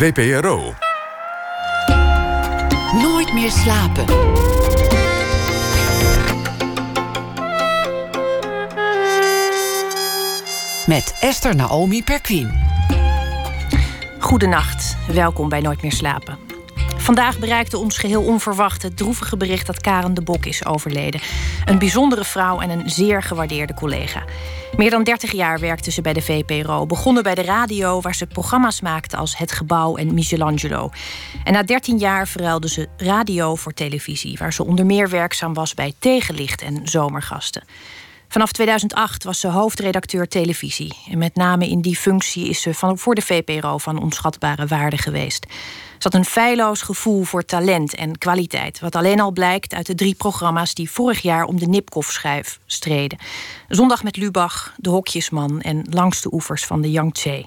VPRO. Nooit meer slapen. Met Esther Naomi Perquin. Goedenacht, welkom bij Nooit meer slapen. Vandaag bereikte ons geheel onverwacht het droevige bericht dat Karen de Bok is overleden. Een bijzondere vrouw en een zeer gewaardeerde collega. Meer dan 30 jaar werkte ze bij de VPRO. Begonnen bij de radio, waar ze programma's maakte als Het Gebouw en Michelangelo. En na 13 jaar verruilde ze radio voor televisie, waar ze onder meer werkzaam was bij Tegenlicht en Zomergasten. Vanaf 2008 was ze hoofdredacteur televisie. En met name in die functie is ze voor de VPRO van onschatbare waarde geweest. Ze had een feilloos gevoel voor talent en kwaliteit. Wat alleen al blijkt uit de drie programma's die vorig jaar om de Nipkoff-schijf streden: Zondag met Lubach, De Hokjesman en Langs de oevers van de Yangtze.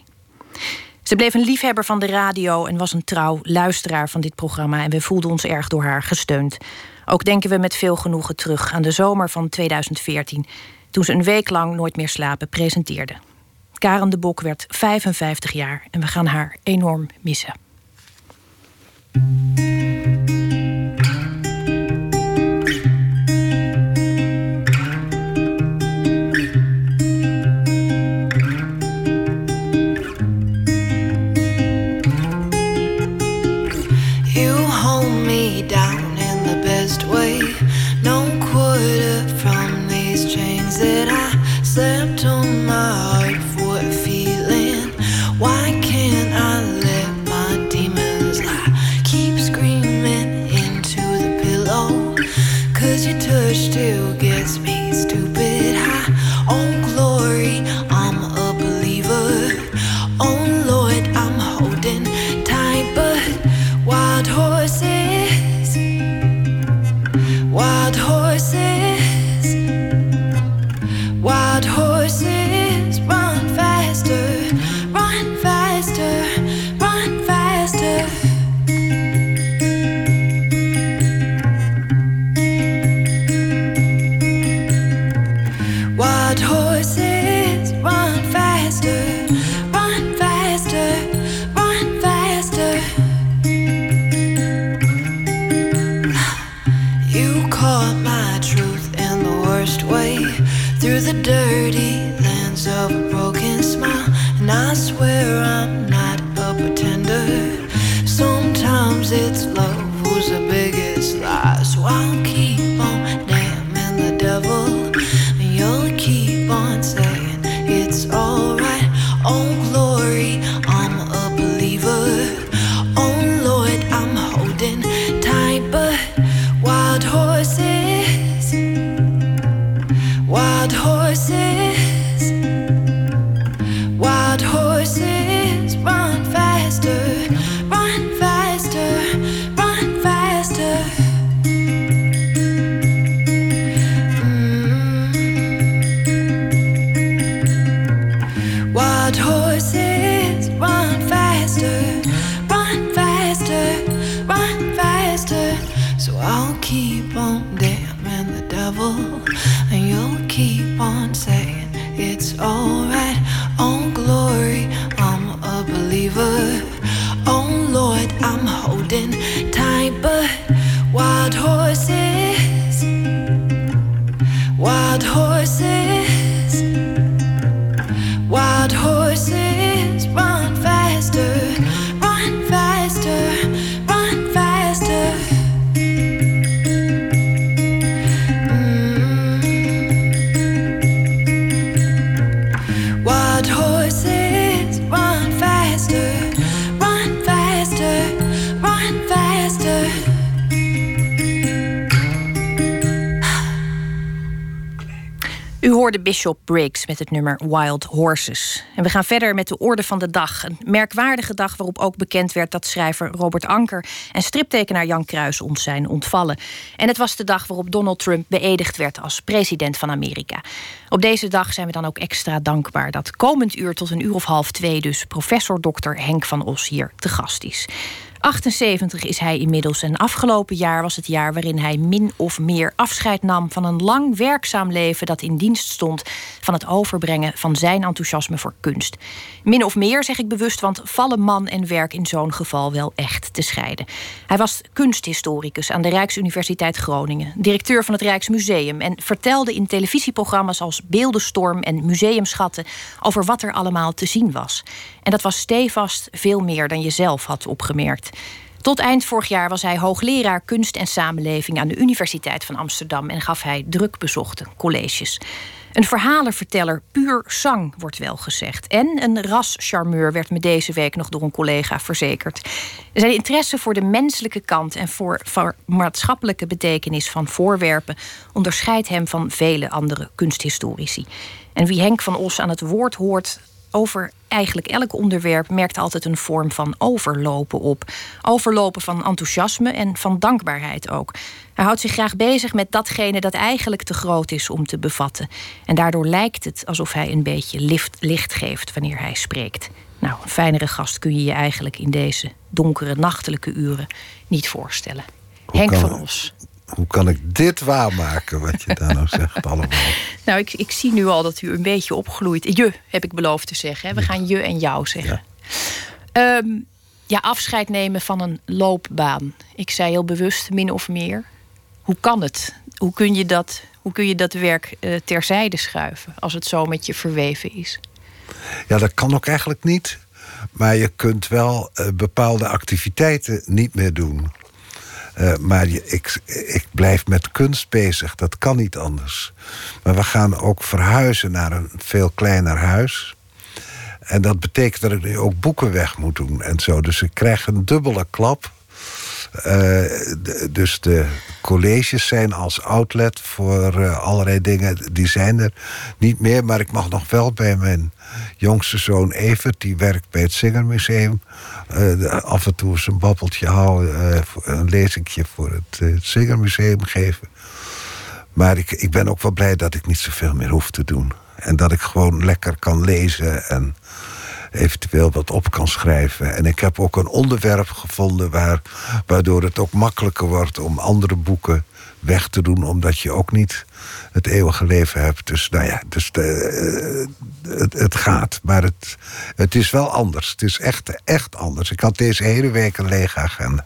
Ze bleef een liefhebber van de radio en was een trouw luisteraar van dit programma. En we voelden ons erg door haar gesteund. Ook denken we met veel genoegen terug aan de zomer van 2014, toen ze een week lang nooit meer slapen presenteerde. Karen de Bok werd 55 jaar en we gaan haar enorm missen. De Bishop Briggs met het nummer Wild Horses. En we gaan verder met de orde van de dag. Een merkwaardige dag waarop ook bekend werd dat schrijver Robert Anker en striptekenaar Jan Kruis ons zijn ontvallen. En het was de dag waarop Donald Trump beëdigd werd als president van Amerika. Op deze dag zijn we dan ook extra dankbaar dat komend uur tot een uur of half twee dus professor Dr. Henk van Os hier te gast is. 78 is hij inmiddels en afgelopen jaar was het jaar waarin hij min of meer afscheid nam van een lang werkzaam leven dat in dienst stond van het overbrengen van zijn enthousiasme voor kunst. Min of meer zeg ik bewust, want vallen man en werk in zo'n geval wel echt te scheiden. Hij was kunsthistoricus aan de Rijksuniversiteit Groningen, directeur van het Rijksmuseum en vertelde in televisieprogramma's als Beeldenstorm en Museumschatten over wat er allemaal te zien was. En dat was stevast veel meer dan je zelf had opgemerkt. Tot eind vorig jaar was hij hoogleraar kunst en samenleving aan de Universiteit van Amsterdam en gaf hij druk bezochte colleges. Een verhalenverteller puur zang, wordt wel gezegd. En een rascharmeur werd me deze week nog door een collega verzekerd. Zijn interesse voor de menselijke kant en voor, voor maatschappelijke betekenis van voorwerpen onderscheidt hem van vele andere kunsthistorici. En wie Henk van Os aan het woord hoort over eigenlijk elk onderwerp merkt altijd een vorm van overlopen op. Overlopen van enthousiasme en van dankbaarheid ook. Hij houdt zich graag bezig met datgene dat eigenlijk te groot is om te bevatten. En daardoor lijkt het alsof hij een beetje licht, licht geeft wanneer hij spreekt. Nou, een fijnere gast kun je je eigenlijk in deze donkere nachtelijke uren niet voorstellen. Henk van Os hoe kan ik dit waarmaken, wat je daar nou zegt allemaal? Nou, ik, ik zie nu al dat u een beetje opgloeit. Je, heb ik beloofd te zeggen. Hè? We gaan je en jou zeggen. Ja. Ehm, ja, afscheid nemen van een loopbaan. Ik zei heel bewust, min of meer. Hoe kan het? Hoe kun je dat, hoe kun je dat werk uh, terzijde schuiven... als het zo met je verweven is? Ja, dat kan ook eigenlijk niet. Maar je kunt wel uh, bepaalde activiteiten niet meer doen. Uh, maar ik, ik blijf met kunst bezig, dat kan niet anders. Maar we gaan ook verhuizen naar een veel kleiner huis. En dat betekent dat ik nu ook boeken weg moet doen en zo. Dus ik krijg een dubbele klap. Uh, dus de colleges zijn als outlet voor uh, allerlei dingen. Die zijn er niet meer, maar ik mag nog wel bij mijn jongste zoon Evert... die werkt bij het Zingermuseum... Uh, af en toe een babbeltje houden... een lezingje voor het, het Zingermuseum geven. Maar ik, ik ben ook wel blij dat ik niet zoveel meer hoef te doen. En dat ik gewoon lekker kan lezen en eventueel wat op kan schrijven. En ik heb ook een onderwerp gevonden waar, waardoor het ook makkelijker wordt om andere boeken weg te doen, omdat je ook niet het eeuwige leven hebt. Dus nou ja, dus eh, het, het, gaat. Maar het, het is wel anders. Het is echt, echt anders. Ik had deze hele week een lege agenda.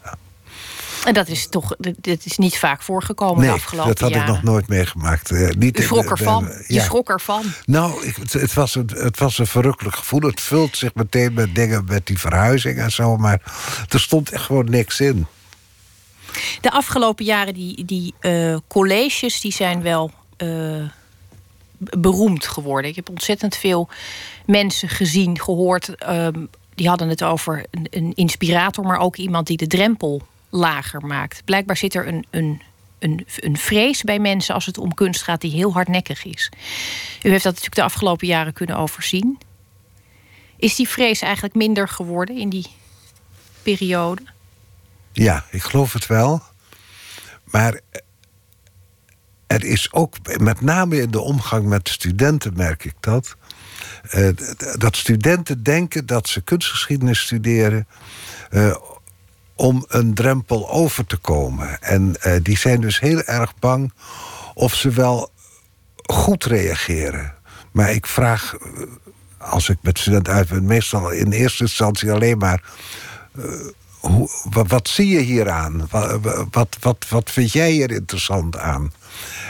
En dat is toch dit is niet vaak voorgekomen nee, de afgelopen jaren. dat had ik nog nooit meegemaakt. Uh, niet U schrok ervan? De, Je schrok ervan? Nou, ik, het, was een, het was een verrukkelijk gevoel. Het vult zich meteen met dingen met die verhuizing en zo. Maar er stond echt gewoon niks in. De afgelopen jaren, die, die uh, colleges, die zijn wel... Uh, beroemd geworden. Ik heb ontzettend veel mensen gezien, gehoord. Uh, die hadden het over een, een inspirator, maar ook iemand die de drempel lager maakt. Blijkbaar zit er een, een, een, een vrees bij mensen als het om kunst gaat die heel hardnekkig is. U heeft dat natuurlijk de afgelopen jaren kunnen overzien. Is die vrees eigenlijk minder geworden in die periode? Ja, ik geloof het wel. Maar er is ook, met name in de omgang met studenten merk ik dat. Uh, dat studenten denken dat ze kunstgeschiedenis studeren. Om een drempel over te komen. En uh, die zijn dus heel erg bang of ze wel goed reageren. Maar ik vraag, als ik met studenten uit ben, meestal in eerste instantie alleen maar. Hoe, wat, zie je hier aan? Wat, wat, wat, vind jij hier interessant aan?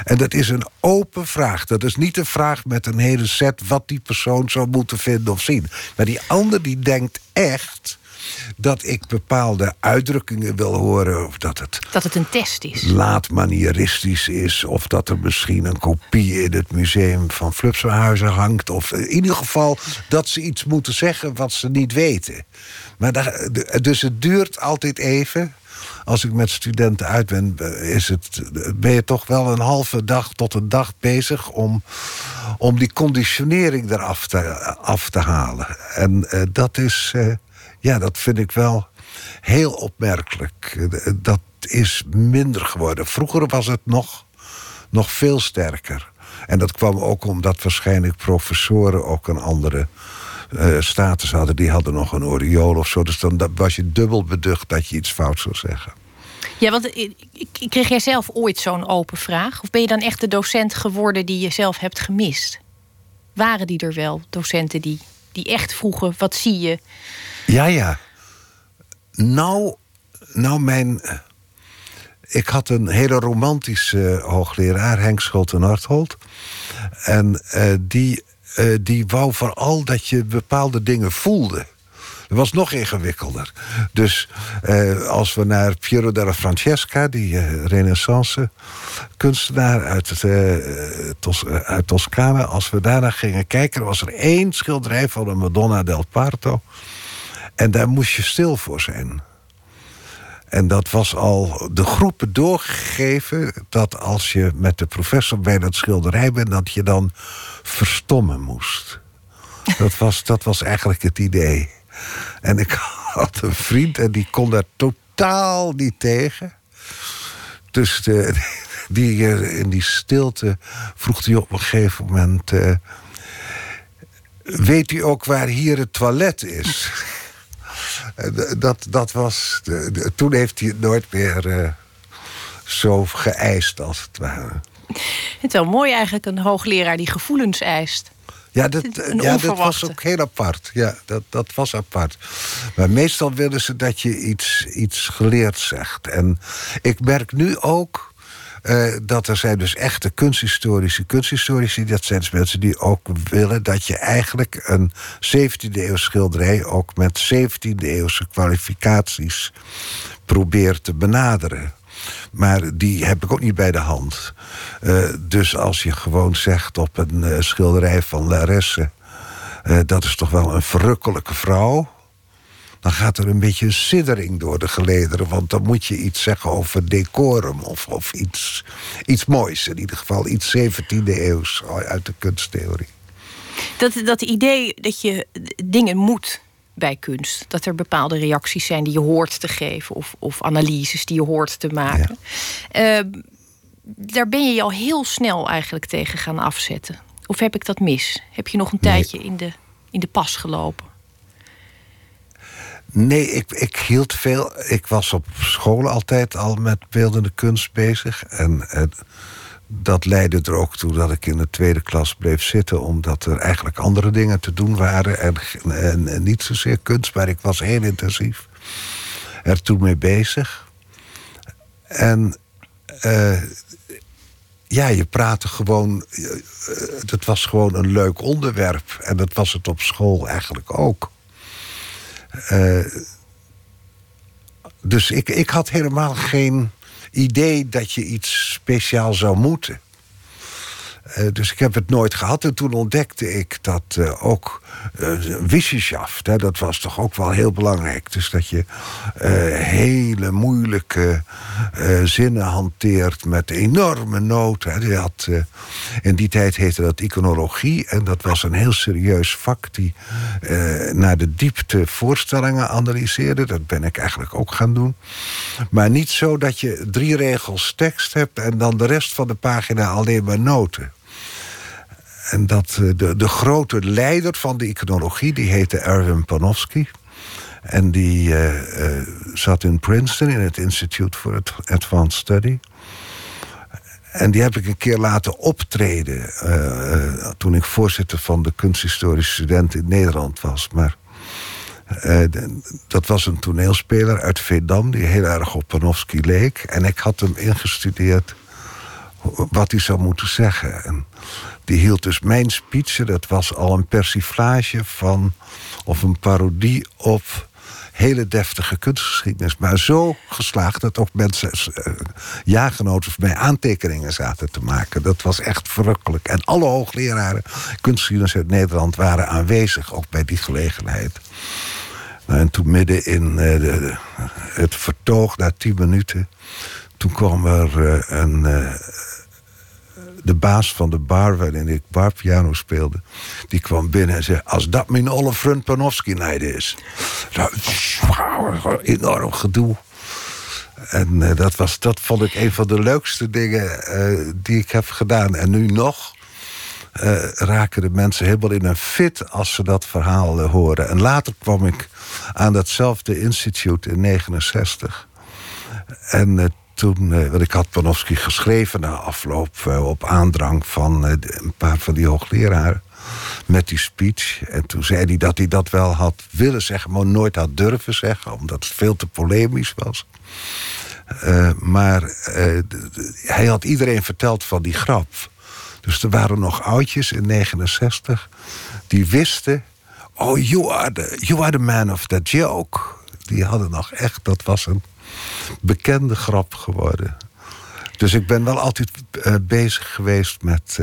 En dat is een open vraag. Dat is niet een vraag met een hele set wat die persoon zou moeten vinden of zien. Maar die ander die denkt echt dat ik bepaalde uitdrukkingen wil horen. Of dat het, dat het een test is. Laat manieristisch is. Of dat er misschien een kopie in het museum van Flupshuizen hangt. Of in ieder geval dat ze iets moeten zeggen wat ze niet weten. Maar daar, dus het duurt altijd even als ik met studenten uit ben, is het, ben je toch wel een halve dag tot een dag bezig om, om die conditionering eraf te, af te halen. En uh, dat is. Uh, ja, dat vind ik wel heel opmerkelijk. Dat is minder geworden. Vroeger was het nog, nog veel sterker. En dat kwam ook omdat waarschijnlijk professoren ook een andere uh, status hadden, die hadden nog een oriool of zo. Dus dan was je dubbel beducht dat je iets fout zou zeggen. Ja, want kreeg jij zelf ooit zo'n open vraag? Of ben je dan echt de docent geworden die je zelf hebt gemist? Waren die er wel, docenten die, die echt vroegen: wat zie je? Ja, ja. Nou, nou mijn. Ik had een hele romantische hoogleraar, Henk Schulte-Nordholt. En uh, die, die wou vooral dat je bepaalde dingen voelde. Dat was nog ingewikkelder. Dus eh, als we naar Piero della Francesca, die uh, renaissance kunstenaar uit, uh, Tos uit Toscane, als we daarna gingen kijken, was er één schilderij van de Madonna del Parto. En daar moest je stil voor zijn. En dat was al de groepen doorgegeven dat als je met de professor bij dat schilderij bent, dat je dan verstommen moest. Dat was, dat was eigenlijk het idee. En ik had een vriend en die kon daar totaal niet tegen. Dus die, eh, in die stilte vroeg hij op een gegeven moment... Uh, weet u ook waar hier het toilet is? Dat, dat was... De, toen heeft hij het nooit meer uh, zo geëist, als het ware. Het is wel mooi eigenlijk, een hoogleraar die gevoelens eist. Ja, dat, ja, dat was ook heel apart. Ja, dat, dat was apart. Maar meestal willen ze dat je iets, iets geleerd zegt. En ik merk nu ook uh, dat er zijn dus echte kunsthistorische kunsthistorici. Dat zijn dus mensen die ook willen dat je eigenlijk een 17e eeuw schilderij ook met 17e eeuwse kwalificaties probeert te benaderen. Maar die heb ik ook niet bij de hand. Uh, dus als je gewoon zegt op een uh, schilderij van Laresse... Dat is toch wel een verrukkelijke vrouw... dan gaat er een beetje een siddering door de gelederen... want dan moet je iets zeggen over decorum of, of iets, iets moois. In ieder geval iets 17e eeuws uit de kunsttheorie. Dat, dat idee dat je dingen moet bij kunst. Dat er bepaalde reacties zijn die je hoort te geven, of, of analyses die je hoort te maken. Ja. Uh, daar ben je je al heel snel eigenlijk tegen gaan afzetten. Of heb ik dat mis? Heb je nog een nee. tijdje in de, in de pas gelopen? Nee, ik, ik hield veel. Ik was op school altijd al met beeldende kunst bezig. En, en dat leidde er ook toe dat ik in de tweede klas bleef zitten, omdat er eigenlijk andere dingen te doen waren. En, en, niet zozeer kunst, maar ik was heel intensief er toen mee bezig. En uh, ja, je praatte gewoon. Het was gewoon een leuk onderwerp. En dat was het op school eigenlijk ook. Uh, dus ik, ik had helemaal geen idee dat je iets speciaal zou moeten. Uh, dus ik heb het nooit gehad. En toen ontdekte ik dat uh, ook uh, wissenschaft, hè, dat was toch ook wel heel belangrijk. Dus dat je hele moeilijke zinnen hanteert met enorme noten. Hè. Had, in die tijd heette dat iconologie. En dat was een heel serieus vak die naar de diepte voorstellingen analyseerde. Dat ben ik eigenlijk ook gaan doen. Maar niet zo dat je drie regels tekst hebt en dan de rest van de pagina alleen maar noten. En dat eh, de, de grote leider van de iconologie, die heette Erwin Panofsky. En die uh, uh, zat in Princeton in het Institute for Advanced Study. En die heb ik een keer laten optreden. Toen ik voorzitter van de kunsthistorische studenten in Nederland was. Maar dat was een toneelspeler uit Veendam die heel erg op Panofsky leek. En ik had hem ingestudeerd wat hij zou moeten zeggen. En die hield dus mijn speech. Dat was al een persiflage van. of een parodie op hele deftige kunstgeschiedenis. Maar zo geslaagd dat ook mensen, uh, jaargenoten mij aantekeningen zaten te maken. Dat was echt verrukkelijk. En alle hoogleraren kunstgeschiedenis uit Nederland waren aanwezig, ook bij die gelegenheid. Nou, en toen midden in de, het vertoog, na tien minuten, toen kwam er uh, een de baas van de bar waarin ik barpiano speelde... die kwam binnen en zei... als dat mijn olle vriend Panofsky-nijd is. Nou, enorm gedoe. En uh, dat, was, dat vond ik een van de leukste dingen uh, die ik heb gedaan. En nu nog. raken de mensen helemaal in een fit als ze dat verhaal horen. En later kwam ik aan datzelfde instituut in 69. En toen, want ik had Panofsky geschreven na afloop op aandrang van een paar van die hoogleraren met die speech. En toen zei hij dat hij dat wel had willen zeggen, maar nooit had durven zeggen, omdat het veel te polemisch was. Maar hij had iedereen verteld van die grap. Dus er waren nog oudjes in 69 die wisten... oh, you are the, you are the man of that joke. Die hadden nog echt, dat was een bekende grap geworden. Dus ik ben wel altijd uh, bezig geweest met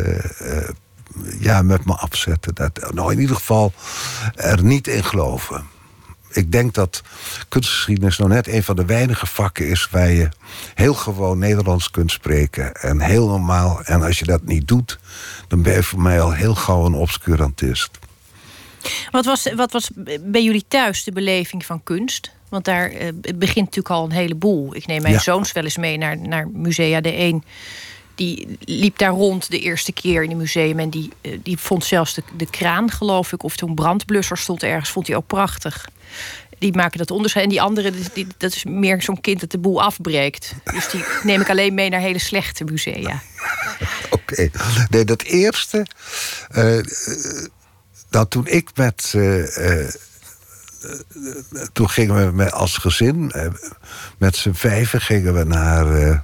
ja, met me afzetten. Dat, nou, in ieder geval er niet in geloven. Ik denk dat kunstgeschiedenis nog net een van de weinige vakken is waar je heel gewoon Nederlands kunt spreken. En heel normaal. En als je dat niet doet, dan ben je voor mij al heel gauw een obscurantist. Wat was, wat was bij jullie thuis de beleving van kunst? Want daar eh, begint natuurlijk al een heleboel. Ik neem mijn zoons wel eens mee naar, naar Musea de 1 die liep daar rond de eerste keer in het museum. En die, eh, die vond zelfs de, de kraan, geloof ik. Of toen brandblusser stond ergens, vond hij ook prachtig. Die maken dat onderscheid. En die andere, die, dat is meer zo'n kind dat de boel afbreekt. Dus die neem ik alleen mee naar hele slechte musea. Oké. Nee, dat eerste... Uh, dat toen ik met... Uh, toen gingen we met, als gezin, met z'n vijven gingen we naar uh,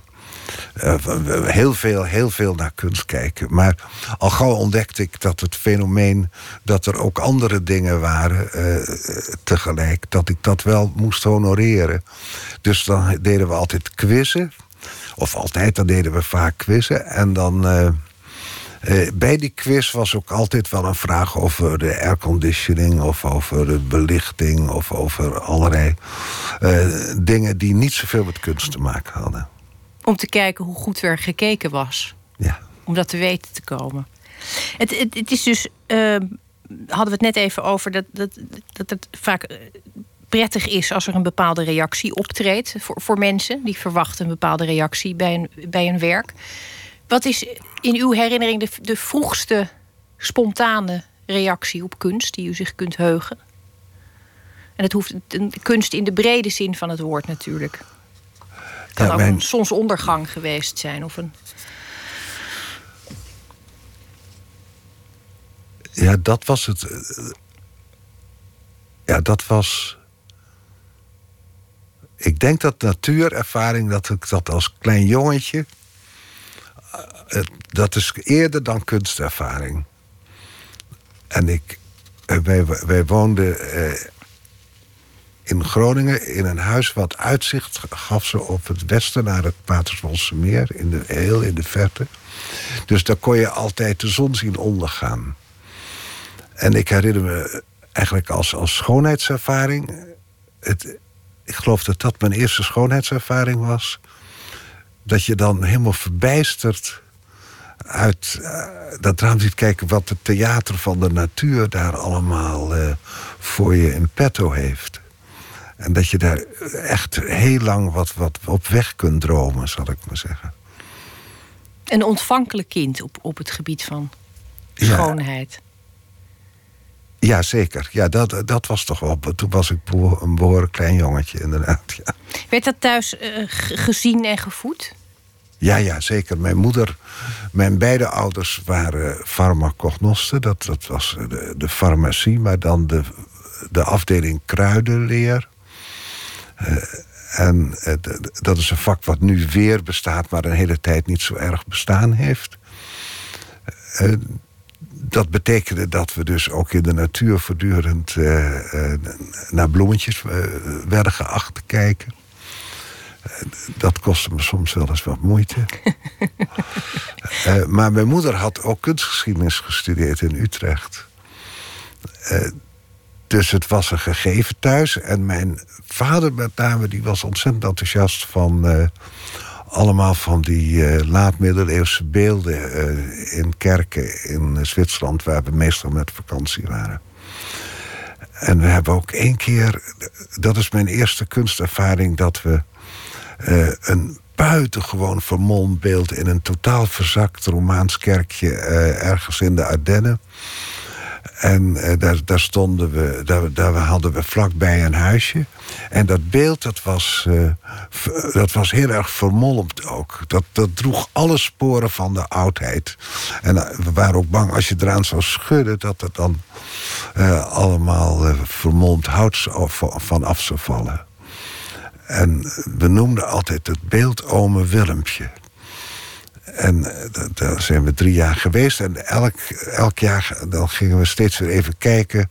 heel, veel, heel veel naar kunst kijken. Maar al gauw ontdekte ik dat het fenomeen dat er ook andere dingen waren tegelijk, dat ik dat wel moest honoreren. Dus dan deden we altijd quizzen. Of altijd, dan deden we vaak quizzen. En dan. Bij die quiz was ook altijd wel een vraag over de airconditioning of over de belichting of over allerlei uh, dingen die niet zoveel met kunst te maken hadden om te kijken hoe goed er gekeken was. Ja. Om dat te weten te komen. Het, het, het is dus, uh, hadden we het net even over, dat, dat, dat het vaak eh, prettig is als er een bepaalde reactie optreedt voor, voor mensen die verwachten een bepaalde reactie bij een, bij een werk. Wat is in uw herinnering de, de vroegste spontane reactie op kunst die u zich kunt heugen? En het hoeft een kunst in de brede zin van het woord natuurlijk. Het kan ook mijn... een zonsondergang geweest zijn. Of een... Ja, dat was het. Ja, dat was. Ik denk dat natuurervaring, dat ik dat als klein jongetje. Eh, dat is eerder dan kunstervaring. En ik. Eh, wij, wij woonden eh, in Groningen in een huis wat uitzicht gaf ze op het westen naar het Paterswoldse meer, in de, heel in de verte. Dus daar kon je altijd de zon zien ondergaan. En ik herinner me eigenlijk als, als schoonheidservaring. Het, ik geloof dat dat mijn eerste schoonheidservaring was. Dat je dan helemaal verbijsterd uit uh, dat raam ziet kijken wat het theater van de natuur daar allemaal uh, voor je in petto heeft. En dat je daar echt heel lang wat, wat op weg kunt dromen, zal ik maar zeggen. Een ontvankelijk kind op, op het gebied van schoonheid. Ja, zeker. Ja, dat, dat was toch wel. Toen was ik een behoorlijk klein jongetje, inderdaad. Ja. Werd dat thuis uh, gezien en gevoed? Ja, ja, zeker. Mijn moeder, mijn beide ouders waren farmacognosten. Dat, dat was de, de farmacie, maar dan de, de afdeling kruidenleer. Eh, en eh, dat is een vak wat nu weer bestaat, maar een hele tijd niet zo erg bestaan heeft. Eh, dat betekende dat we dus ook in de natuur voortdurend naar bloemetjes werden geacht te kijken. Dat kostte me soms wel eens wat moeite. maar mijn moeder had ook kunstgeschiedenis gestudeerd in Utrecht. Dus het was een gegeven thuis. En mijn vader met name, die was ontzettend enthousiast van... Uh, allemaal van die laat-middeleeuwse beelden in kerken in Zwitserland... waar we meestal met vakantie waren. En we hebben ook één keer... Dat is mijn eerste kunstervaring dat we een buitengewoon vermolmd beeld in een totaal verzakt Romaans kerkje eh, ergens in de Ardennen. En eh, daar, daar stonden we, daar, daar hadden we vlakbij een huisje. En dat beeld, dat was, eh, dat was heel erg vermolmd ook. Dat, dat droeg alle sporen van de oudheid. En eh, we waren ook bang als je eraan zou schudden... dat het dan eh, allemaal eh, vermolmd hout van af zou vallen. En we noemden altijd het beeld ome Willempje. En eh, da- daar zijn we drie jaar geweest. En elk, elk jaar dan gingen we steeds weer even kijken...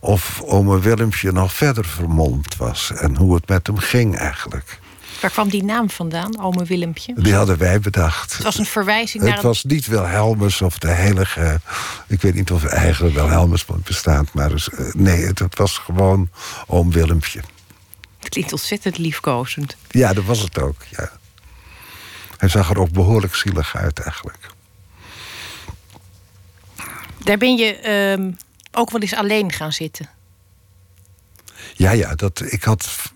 of ome Willempje nog verder vermolmd was. En hoe het met hem ging eigenlijk. Waar kwam die naam vandaan, ome Willempje? Die hadden wij bedacht. Het was een verwijzing naar Het was niet Wilhelmus of de heilige... Ik weet niet of eigenlijk Wilhelmus bestaat, maar dus, eh, nee, het, het was gewoon oom Willempje. Het klinkt ontzettend liefkozend. Ja, dat was het ook, ja. Hij zag er ook behoorlijk zielig uit eigenlijk. Daar ben je ehm, ook wel eens alleen gaan zitten. Ja, ja, dat, ik, had,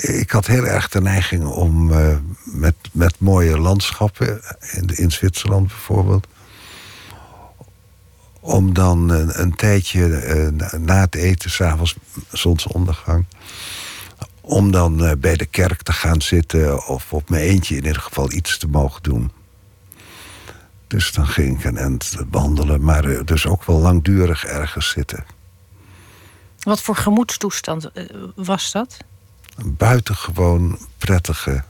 ik had heel erg de neiging om eh, met, met mooie landschappen, in, in Zwitserland bijvoorbeeld, om dan een, een tijdje eh, na, het eten, s'avonds zonsondergang, om dan eh, bij de kerk te gaan zitten of op mijn eentje in ieder geval iets te mogen doen. Dus dan ging ik een end wandelen, maar eh, dus ook wel langdurig ergens zitten. Wat voor gemoedstoestand was dat? Een buitengewoon prettige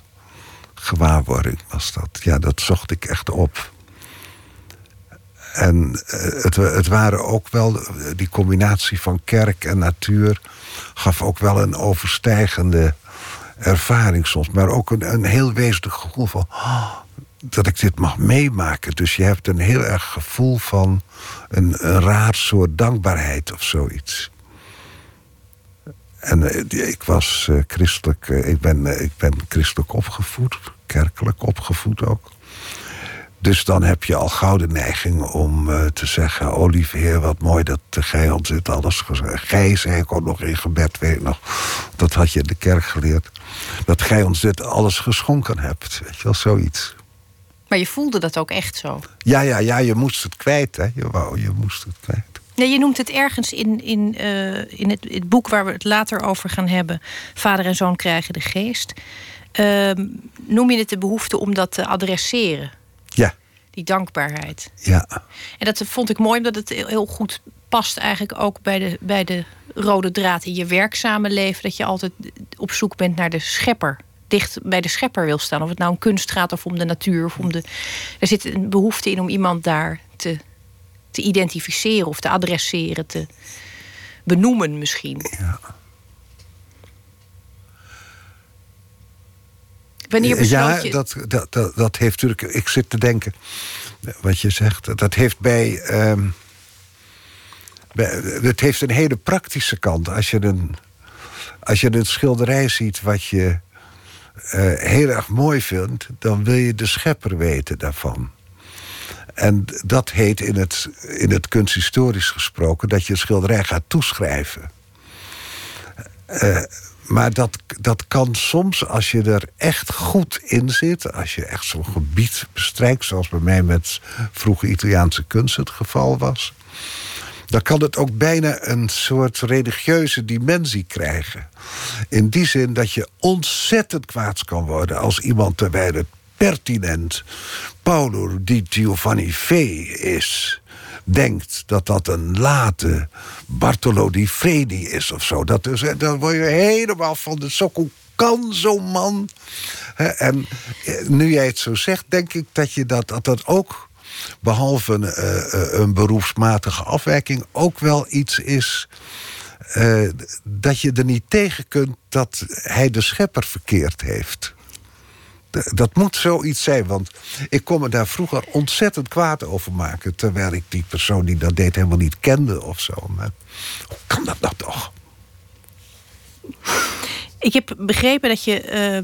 gewaarwording was dat. Ja, dat zocht ik echt op. En eh, het, het waren ook wel, die combinatie van kerk en natuur gaf ook wel een overstijgende ervaring soms. Maar ook een, een heel wezenlijk gevoel van "Oh, dat ik dit mag meemaken. Dus je hebt een heel erg gevoel van een, een raar soort dankbaarheid of zoiets. En eh, ik was eh, christelijk, ik, ben, ik ben christelijk opgevoed, kerkelijk opgevoed ook. Dus dan heb je al gauw de neiging om eh, te zeggen... oh lieve heer, wat mooi dat gij ons dit alles gezegd... gij, zei ik ook nog in gebed, weet nog... dat had je in de kerk geleerd... dat gij ons dit alles geschonken hebt. Weet je wel, zoiets. Maar je voelde dat ook echt zo. Ja, ja, ja, je moest het kwijt, hè. Je, wou, je moest het kwijt. Nee, je noemt het ergens in, in, eh, in het, het boek waar we het later over gaan hebben. Vader en zoon krijgen de geest. Ehm, noem je het de behoefte om dat te adresseren? Ja, Die dankbaarheid. ja. En dat vond ik mooi, omdat het heel- goed past eigenlijk ook bij de, bij de rode draad in je werkzame leven. Dat je altijd op zoek bent naar de schepper. Dicht bij de schepper wil staan. Of het nou om kunst gaat of om de natuur. Of om de... Er zit een behoefte in om iemand daar te, te identificeren of te adresseren. Te benoemen misschien. Ja. Wanneer besloot ja, dat, dat, dat, dat heeft natuurlijk. Ik zit te denken. Wat je zegt. Dat heeft bij. bij het heeft een hele praktische kant. Als je een, als je een schilderij ziet wat je eh, heel erg mooi vindt, dan wil je de schepper weten daarvan. En dat heet in het, in het kunsthistorisch gesproken dat je een schilderij gaat toeschrijven. Eh, maar dat, dat kan soms, als je er echt goed in zit... als je echt zo'n gebied bestrijkt... zoals bij mij met vroege Italiaanse kunst het geval was... dan kan het ook bijna een soort religieuze dimensie krijgen. In die zin dat je ontzettend kwaad kan worden... als iemand terwijl het pertinent Paolo di Giovanni Fe is denkt dat dat een late Bartolo di Freni is of zo. Dat is, dan word je helemaal van de sok. Hoe kan zo'n man? En eh, nu jij het zo zegt, denk ik dat je dat, dat, dat ook... behalve een, eh, een beroepsmatige afwijking... ook wel iets is... eh, dat je er niet tegen kunt dat hij de schepper verkeerd heeft. Dat moet zoiets zijn, want ik kon me daar vroeger ontzettend kwaad over maken. Terwijl ik die persoon die dat deed helemaal niet kende of zo. Maar hoe kan dat nou toch? Ik heb begrepen dat je eh,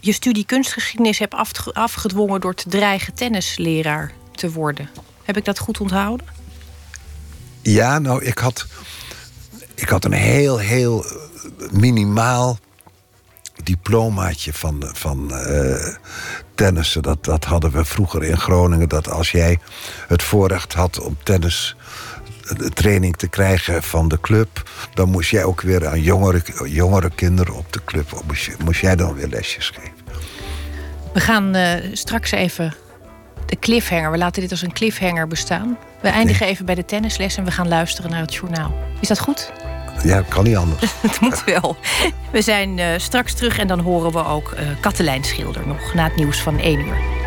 je studie kunstgeschiedenis hebt afge- afgedwongen... door te dreigen tennisleraar te worden. Heb ik dat goed onthouden? Ja, nou, ik had, ik had een heel, heel minimaal diplomaatje van, van uh, tennissen. Dat, dat hadden we vroeger in Groningen. Dat als jij het voorrecht had om tennis training te krijgen van de club... dan moest jij ook weer aan jongere, jongere kinderen op de club... Moest, moest jij dan weer lesjes geven. We gaan uh, straks even de cliffhanger. We laten dit als een cliffhanger bestaan. We eindigen even bij de tennisles en we gaan luisteren naar het journaal. Is dat goed? Ja, kan niet anders. het moet wel. We zijn uh, straks terug en dan horen we ook uh, Katelijn Schilder nog na het nieuws van 1 uur.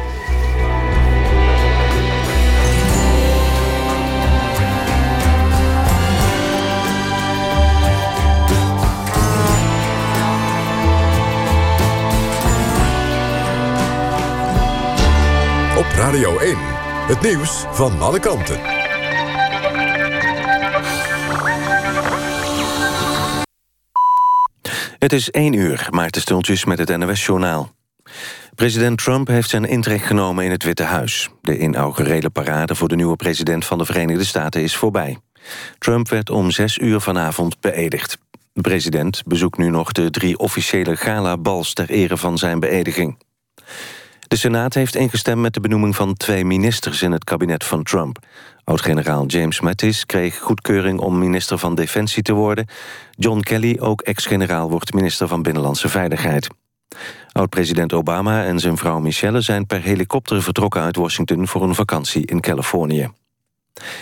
Op Radio 1, het nieuws van alle kanten. Het is 1 uur, Maarten Stultjes met het NOS-journaal. President Trump heeft zijn intrek genomen in het Witte Huis. De inaugurele parade voor de nieuwe president van de Verenigde Staten is voorbij. Trump werd om 6 uur vanavond beëdigd. De president bezoekt nu nog de drie officiële gala-bals... ter ere van zijn beëdiging. De Senaat heeft ingestemd met de benoeming van twee ministers... in het kabinet van Trump. Oud-generaal James Mattis kreeg goedkeuring om minister van Defensie te worden. John Kelly, ook ex-generaal, wordt minister van Binnenlandse Veiligheid. Oud-president Obama en zijn vrouw Michelle zijn per helikopter vertrokken uit Washington voor een vakantie in Californië.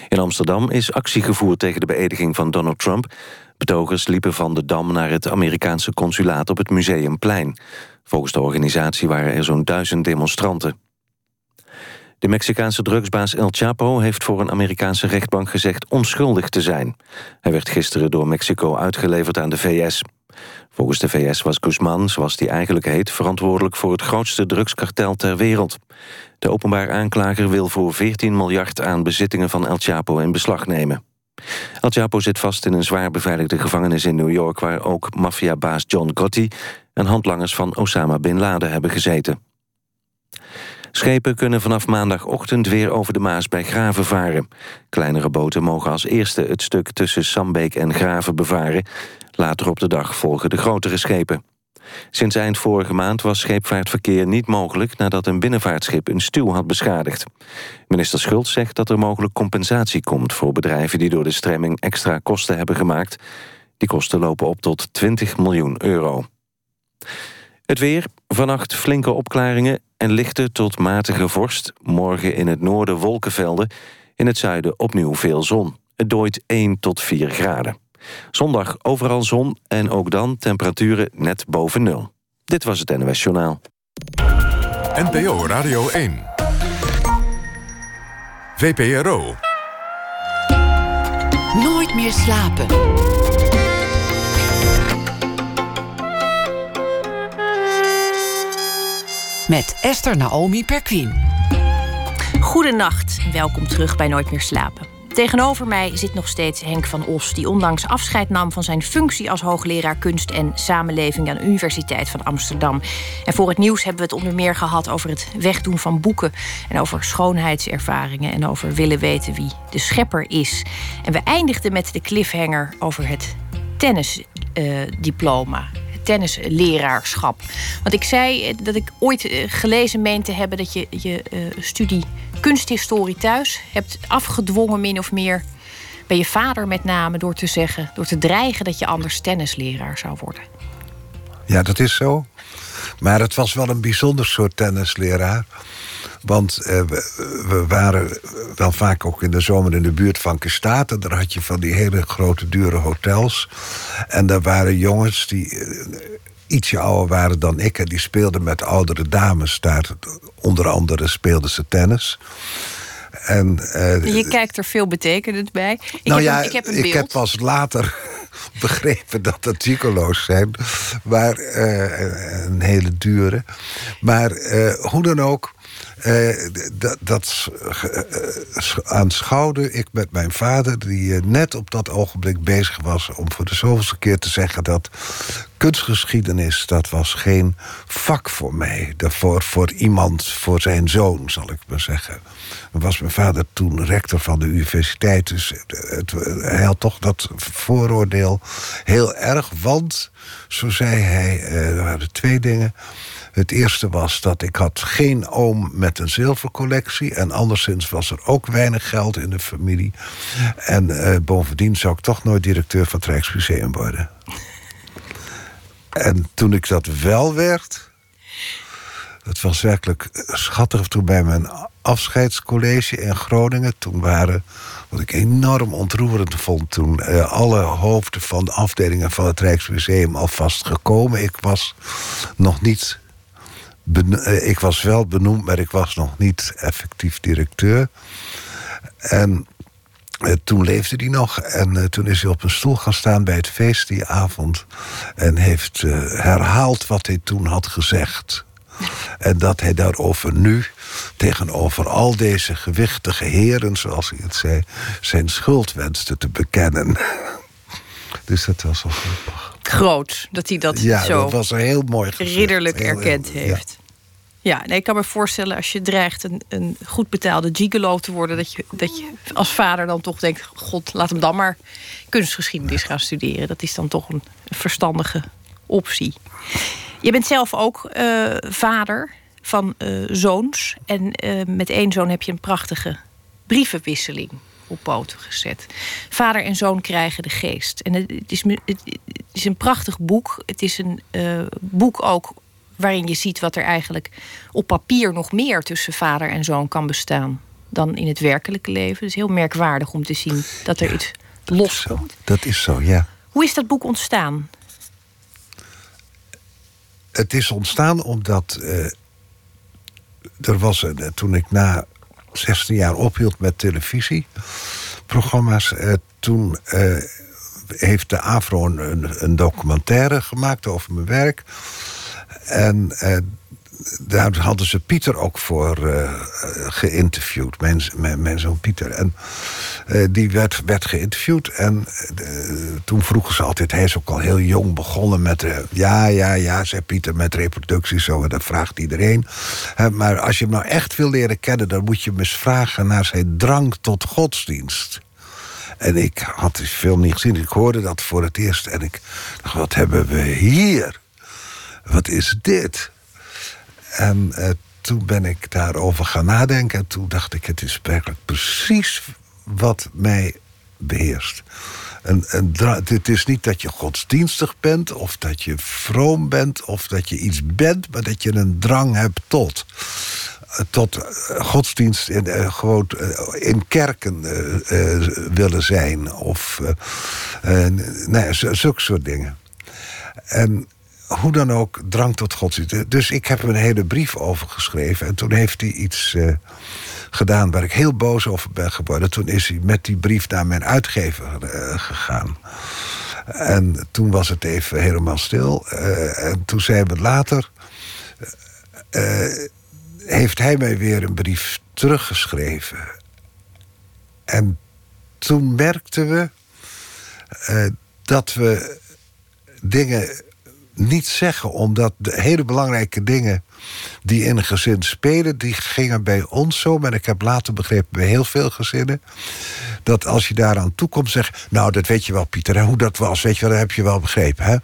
In Amsterdam is actie gevoerd tegen de beëdiging van Donald Trump. Betogers liepen van de Dam naar het Amerikaanse consulaat op het Museumplein. Volgens de organisatie waren er zo'n duizend demonstranten. De Mexicaanse drugsbaas El Chapo heeft voor een Amerikaanse rechtbank gezegd onschuldig te zijn. Hij werd gisteren door Mexico uitgeleverd aan de VS. Volgens de VS was Guzman, zoals hij eigenlijk heet... verantwoordelijk voor het grootste drugskartel ter wereld. De openbaar aanklager wil voor 14 miljard aan bezittingen van El Chapo in beslag nemen. El Chapo zit vast in een zwaar beveiligde gevangenis in New York... waar ook maffiabaas John Gotti en handlangers van Osama Bin Laden hebben gezeten. Schepen kunnen vanaf maandagochtend weer over de Maas bij Graven varen. Kleinere boten mogen als eerste het stuk tussen Sambeek en Graven bevaren. Later op de dag volgen de grotere schepen. Sinds eind vorige maand was scheepvaartverkeer niet mogelijk... nadat een binnenvaartschip een stuw had beschadigd. Minister Schultz zegt dat er mogelijk compensatie komt... voor bedrijven die door de stremming extra kosten hebben gemaakt. Die kosten lopen op tot 20 miljoen euro. Het weer, vannacht flinke opklaringen en lichte tot matige vorst. Morgen in het noorden wolkenvelden, in het zuiden opnieuw veel zon. Het dooit 1 tot 4 graden. Zondag overal zon en ook dan temperaturen net boven nul. Dit was het NOS Journaal. NPO Radio 1. VPRO. Nooit meer slapen. Met Esther Naomi Perquin. Goedenacht en welkom terug bij Nooit meer slapen. Tegenover mij zit nog steeds Henk van Os, die onlangs afscheid nam van zijn functie als hoogleraar kunst en samenleving aan de Universiteit van Amsterdam. En voor het nieuws hebben we het onder meer gehad over het wegdoen van boeken en over schoonheidservaringen en over willen weten wie de schepper is. En we eindigden met de cliffhanger over het tennisdiploma tennisleraarschap. Want ik zei eh, dat ik ooit eh, gelezen meen te hebben dat je je uh, studie kunsthistorie thuis hebt afgedwongen, min of meer. Bij je vader met name door te zeggen, door te dreigen dat je anders tennisleraar zou worden. Ja, dat is zo. Maar het was wel een bijzonder soort tennisleraar. Want eh, we, waren wel vaak ook in de zomer in de buurt van Kestaten. Daar had je van die hele grote, dure hotels. En daar waren jongens die uh, ietsje ouder waren dan ik. En die speelden met oudere dames daar. Onder andere speelden ze tennis. En, uh, je kijkt er veel betekenend bij. Ik nou heb ja, een, ik heb een beeld. Ik heb pas later begrepen dat dat gigolo's zijn. Maar een hele dure. Maar hoe dan ook... Uh, dat, dat uh, aanschouwde ik met mijn vader, die net op dat ogenblik bezig was om voor de zoveelste keer te zeggen dat kunstgeschiedenis, dat was geen vak voor mij. Voor, voor iemand, voor zijn zoon, zal ik maar zeggen. Was mijn vader toen rector van de universiteit, dus het, hij had toch dat vooroordeel heel erg, want Zo zei hij, eh, er waren twee dingen. Het eerste was dat ik had geen oom met een zilvercollectie... en anderszins was er ook weinig geld in de familie. En eh, bovendien zou ik toch nooit directeur van het Rijksmuseum worden. En toen ik dat wel werd... Het was werkelijk schattig toen bij mijn afscheidscollege in Groningen. Toen waren, wat ik enorm ontroerend vond... toen eh, alle hoofden van de afdelingen van het Rijksmuseum alvast gekomen. Ik was nog niet... eh, ik was wel benoemd, maar ik was nog niet effectief directeur. En eh, toen leefde hij nog en eh, toen is hij op een stoel gaan staan bij het feest die avond. En heeft herhaald wat hij toen had gezegd. En dat hij daarover nu, tegenover al deze gewichtige heren, zoals hij het zei, zijn schuld wenste te bekennen. Dus dat was wel grappig. Groot dat hij dat Ja, zo dat was heel mooi gezegd. ridderlijk Heel, erkend heel- ja. heeft. Ja, nee, ik kan me voorstellen als je dreigt een, een goed betaalde gigolo te worden... Dat je, dat je als vader dan toch denkt... god, laat hem dan maar kunstgeschiedenis gaan studeren. Dat is dan toch een verstandige optie. Je bent zelf ook eh, vader van eh, zoons. En eh, met één zoon heb je een prachtige brievenwisseling op poten gezet. Vader en zoon krijgen de geest. En het, is, het, is een prachtig boek. Het is een eh, boek ook waarin je ziet wat er eigenlijk op papier nog meer tussen vader en zoon kan bestaan dan in het werkelijke leven. Het is heel merkwaardig om te zien dat er iets loskomt. dat is zo, ja. Hoe is dat boek ontstaan? Het is ontstaan omdat eh, er was een, eh, toen ik na 16 jaar ophield met televisieprogramma's, eh, toen eh, heeft de een, een documentaire gemaakt over mijn werk. En eh, daar hadden ze Pieter ook voor eh, geïnterviewd, mijn, mijn, mijn zoon Pieter. En eh, die werd, werd geïnterviewd en eh, toen vroegen ze altijd... hij is ook al heel jong begonnen met... ja, ja, ja, zei Pieter, met reproducties, zo, dat vraagt iedereen. Maar als je hem nou echt wil leren kennen... dan moet je hem eens vragen naar zijn drang tot godsdienst. En ik had die film niet gezien, ik hoorde dat voor het eerst... en ik dacht, wat hebben we hier? Wat is dit? En eh, toen ben ik daarover gaan nadenken. En toen dacht ik, het is werkelijk precies wat mij beheerst. Een dra- het is niet dat je godsdienstig bent, of dat je vroom bent, of dat je iets bent, maar dat je een drang hebt tot. Eh, Tot eh, godsdienst in, gewoon in kerken willen zijn. Of nou ja, zulke soort dingen. En hoe dan ook, drang tot godsdienst. Dus ik heb hem een hele brief over geschreven. En toen heeft hij iets eh, gedaan waar ik heel boos over ben geworden. Toen is hij met die brief naar mijn uitgever eh, gegaan. En toen was het even helemaal stil. Eh, en toen zijn we later... heeft hij mij weer een brief teruggeschreven. En toen merkten we dat we dingen niet zeggen, omdat de hele belangrijke dingen die in een gezin spelen, die gingen bij ons zo. Maar ik heb later begrepen bij heel veel gezinnen. Dat als je daaraan toekomt, zeg nou, dat weet je wel, Pieter, hoe dat was, weet je wel, dat heb je wel begrepen. Hè?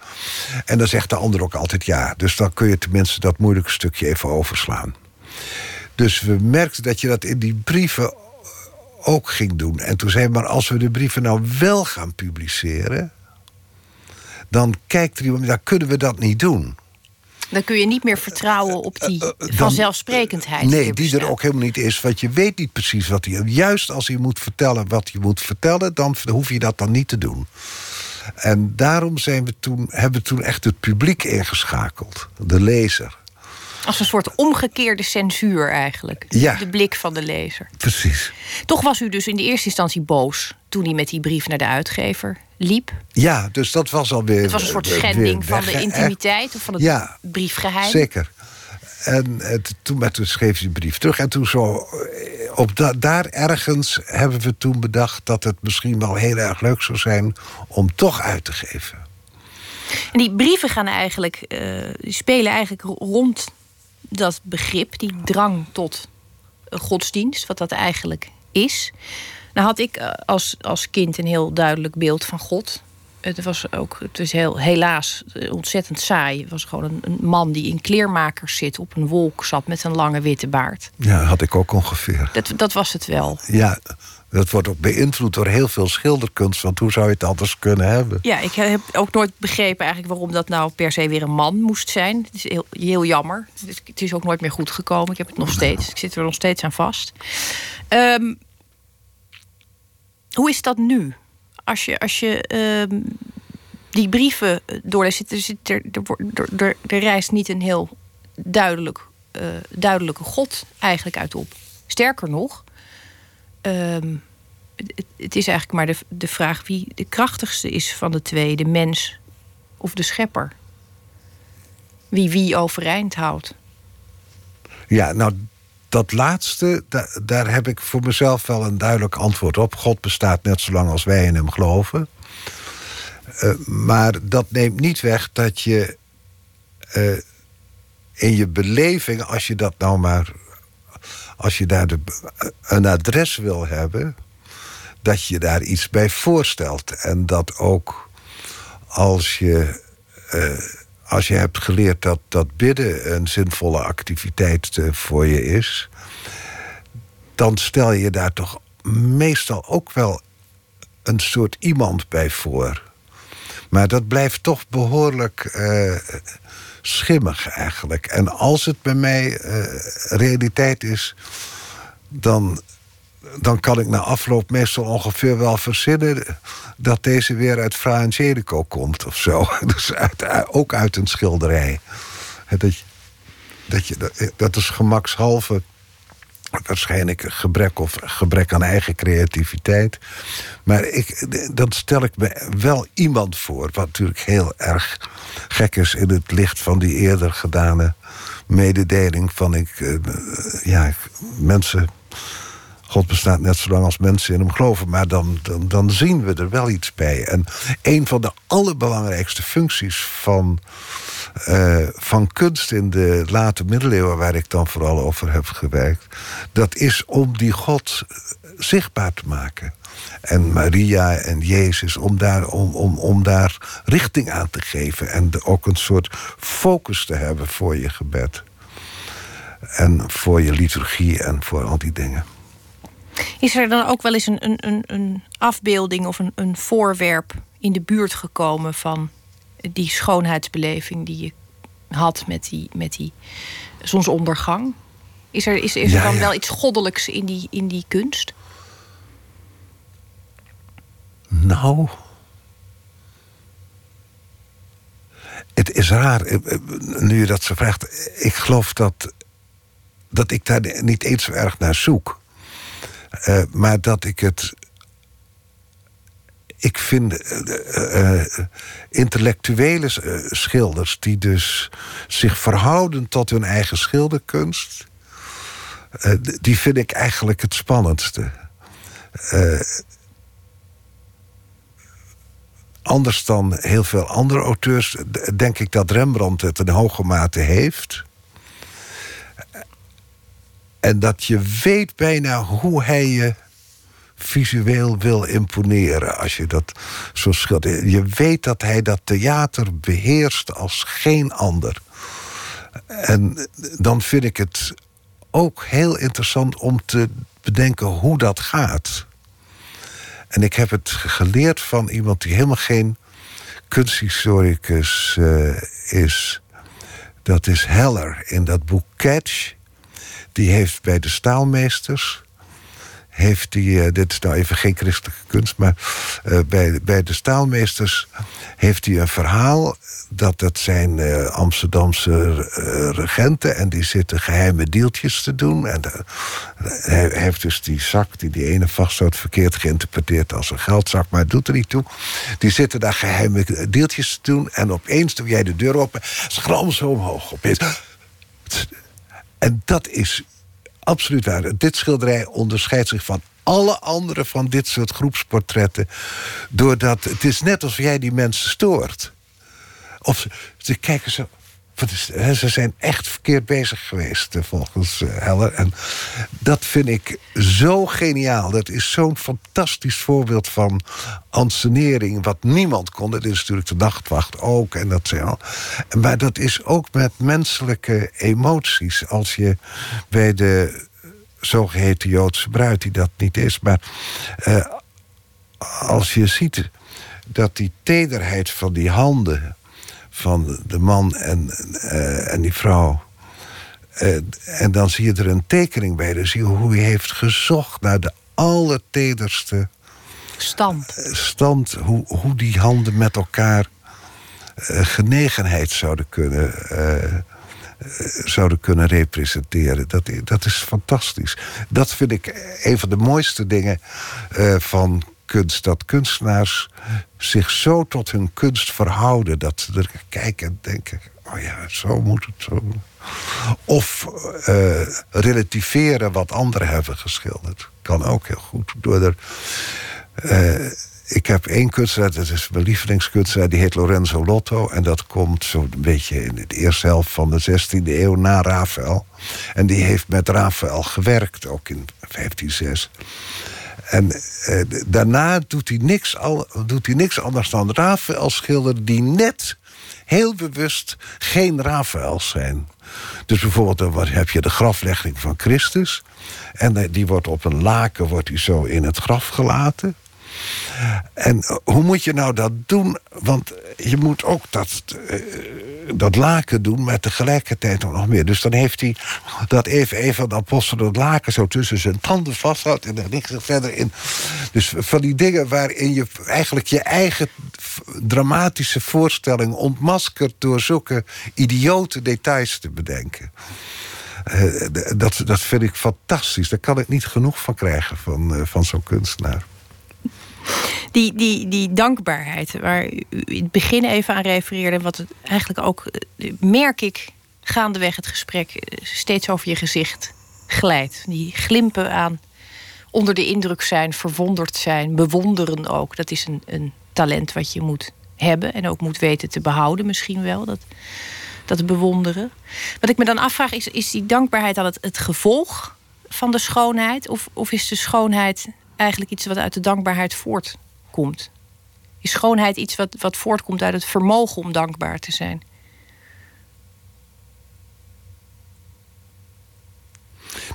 En dan zegt de ander ook altijd ja. Dus dan kun je tenminste dat moeilijke stukje even overslaan. Dus we merkten dat je dat in die brieven ook ging doen. En toen zei maar als we de brieven nou wel gaan publiceren... dan kijkt er iemand, dan kunnen we dat niet doen. Dan kun je niet meer vertrouwen op die Eh, dan- vanzelfsprekendheid. Nee, die er ook helemaal niet is. Want je weet niet precies wat hij... Juist als hij moet vertellen wat hij moet vertellen... dan hoef je dat dan niet te doen. En daarom zijn we toen, hebben we toen echt het publiek ingeschakeld. De lezer. Als een soort omgekeerde censuur eigenlijk. Ja. De blik van de lezer. Precies. Toch was u dus in de eerste instantie boos toen hij met die brief naar de uitgever liep. Ja, dus dat was alweer... Het was een soort schending van de intimiteit of van het Ja. briefgeheim. Zeker. En eh, t- toen, maar toen schreef hij de brief terug. En toen zo, eh, op da- daar ergens hebben we toen bedacht... dat het misschien wel heel erg leuk zou zijn om toch uit te geven. En die brieven gaan eigenlijk, eh, die spelen eigenlijk rond dat begrip, die drang tot godsdienst, wat dat eigenlijk is. Nou had ik eh, als, als kind een heel duidelijk beeld van God. Het was ook, het is heel, helaas ontzettend saai. Het was gewoon een, een, man die in kleermakers zit, op een wolk zat met een lange witte baard. Ja, had ik ook ongeveer. Dat, dat was het wel. Ja, dat wordt ook beïnvloed door heel veel schilderkunst. Want hoe zou je het anders kunnen hebben? Ja, ik heb ook nooit begrepen eigenlijk waarom dat nou per se weer een man moest zijn. Het is heel, heel jammer. Het is ook nooit meer goed gekomen. Ik heb het nog steeds. Ik zit er nog steeds aan vast. Um, hoe is dat nu? Als je, als je um, die brieven doorleest, zit, zit er, er, er, er reist niet een heel duidelijk, uh, duidelijke God eigenlijk uit op. Sterker nog, um, het, het, is eigenlijk maar de, de vraag wie de krachtigste is van de twee, de mens of de schepper. Wie wie overeind houdt. Ja, nou, dat laatste, daar, heb ik voor mezelf wel een duidelijk antwoord op. God bestaat net zolang als wij in hem geloven. Uh, maar dat neemt niet weg dat je uh, in je beleving, als je dat nou maar. Als je daar de, een adres wil hebben, dat je daar iets bij voorstelt. En dat ook als je. Als je hebt geleerd dat, dat bidden een zinvolle activiteit voor je is, dan stel je daar toch meestal ook wel een soort iemand bij voor. Maar dat blijft toch behoorlijk uh, schimmig eigenlijk. En als het bij mij uh, realiteit is, dan dan kan ik na afloop meestal ongeveer wel verzinnen dat deze weer uit Fra Angelico komt of zo. Dus uit, ook uit een schilderij. Dat, dat, je, dat is gemakshalve waarschijnlijk gebrek of gebrek aan eigen creativiteit. Maar ik, dan stel ik me wel iemand voor, wat natuurlijk heel erg gek is in het licht van die eerder gedane mededeling van ik, uh, ja, mensen God bestaat net zolang als mensen in hem geloven. Maar dan, dan, dan, zien we er wel iets bij. En een van de allerbelangrijkste functies van, uh, van kunst in de late middeleeuwen, waar ik dan vooral over heb gewerkt, dat is om die God zichtbaar te maken. En Maria en Jezus, om daar, om, om, om daar richting aan te geven. En ook een soort focus te hebben voor je gebed. En voor je liturgie en voor al die dingen. Is er dan ook wel eens een, een, een afbeelding of een, een voorwerp in de buurt gekomen van die schoonheidsbeleving die je had met die, met die zonsondergang? Is er, is, is er dan wel iets goddelijks in die, in die kunst? Nou. Het is raar, eh, eh, nu je dat zo vraagt. Ik geloof dat, dat ik daar niet eens zo erg naar zoek. Uh, maar dat ik het. Ik vind uh, uh, intellectuele schilders die dus zich verhouden tot hun eigen schilderkunst, die vind ik eigenlijk het spannendste. anders dan heel veel andere auteurs, denk ik dat Rembrandt het in hoge mate heeft. En dat je weet bijna hoe hij je visueel wil imponeren. Als je dat zo schildert. Je weet dat hij dat theater beheerst als geen ander. En dan vind ik het ook heel interessant om te bedenken hoe dat gaat. En ik heb het geleerd van iemand die helemaal geen kunsthistoricus uh, is. Dat is Heller in dat boek Catch die heeft bij de staalmeesters heeft die, uh, dit is nou even geen christelijke kunst, maar uh, bij, bij de staalmeesters heeft hij een verhaal dat dat zijn uh, Amsterdamse regenten en die zitten geheime deeltjes te doen. En hij heeft dus die zak die die ene vasthoudt verkeerd geïnterpreteerd als een geldzak, maar het doet er niet toe. Die zitten daar geheime deeltjes te doen en opeens doe jij de deur open, ze gram zo omhoog. Opeens en dat is absoluut waar. Dit schilderij onderscheidt zich van alle andere van dit soort groepsportretten. Doordat het is net alsof jij die mensen stoort. Of ze, ze kijken zo. Ze zijn echt verkeerd bezig geweest, eh, volgens eh, Heller. En dat vind ik zo geniaal. Dat is zo'n fantastisch voorbeeld van ansenering... wat niemand kon. Dat is natuurlijk de nachtwacht ook. En dat zijn. Maar dat is ook met menselijke emoties. Als je bij de zogeheten Joodse bruid, die dat niet is... maar eh, als je ziet dat die tederheid van die handen van de man en, eh, en die vrouw. Uh, en dan zie je er een tekening bij. Dan zie je hoe hij heeft gezocht naar de allertederste stand. Eh, stand hoe, hoe die handen met elkaar genegenheid zouden kunnen, zouden kunnen representeren. Dat, dat is fantastisch. Dat vind ik een van de mooiste dingen van kunst. Dat kunstenaars zich zo tot hun kunst verhouden... dat ze er kijken en denken, oh ja, zo moet het zo. Of uh, relativeren wat anderen hebben geschilderd. Kan ook heel goed. Door er, uh, ik heb één kunstenaar, dat is mijn lievelingskunstenaar... die heet Lorenzo Lotto. En dat komt zo'n beetje in de eerste helft van de 16e eeuw na Rafael. En die heeft met Rafael gewerkt, ook in 1506. En eh, daarna doet hij, niks al, doet hij niks anders dan Rafael schilderen... die net heel bewust geen Rafaels zijn. Dus bijvoorbeeld heb je de graflegging van Christus... en eh, die wordt op een laken wordt die zo in het graf gelaten... En eh, hoe moet je nou dat doen? Want je moet ook dat, uh, dat laken doen, maar tegelijkertijd nog meer. Dus dan heeft hij dat even, even de apostel dat laken zo tussen zijn tanden vasthoudt... en er verder in. Dus van die dingen waarin je eigenlijk je eigen dramatische voorstelling ontmaskert... door zulke idiote details te bedenken. Uh, dat, dat vind ik fantastisch. Daar kan ik niet genoeg van krijgen van, van zo'n kunstenaar. Die, die, die dankbaarheid, waar u in het begin even aan refereerde, wat eigenlijk ook, eh, merk ik gaandeweg het gesprek, eh, steeds over je gezicht glijdt. Die glimpen aan onder de indruk zijn, verwonderd zijn, bewonderen ook. Dat is een, een talent wat je moet hebben en ook moet weten te behouden, misschien wel. Dat, dat bewonderen. Wat ik me dan afvraag, is, is die dankbaarheid dan het, het gevolg van de schoonheid? Of, of is de schoonheid eigenlijk iets wat uit de dankbaarheid voortkomt? Is schoonheid iets wat, wat voortkomt uit het vermogen om dankbaar te zijn?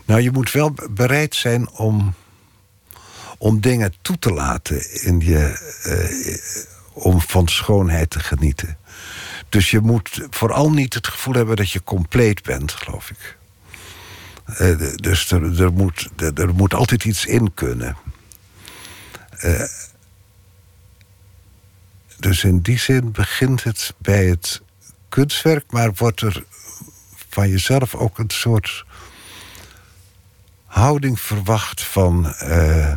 Nou, je moet wel bereid zijn om, om dingen toe te laten in je, uh, om van schoonheid te genieten. Dus je moet vooral niet het gevoel hebben dat je compleet bent, geloof ik. Uh, dus er, er, moet, er, moet altijd iets in kunnen. Uh, dus in die zin begint het bij het kunstwerk, maar wordt er van jezelf ook een soort houding verwacht van. Uh,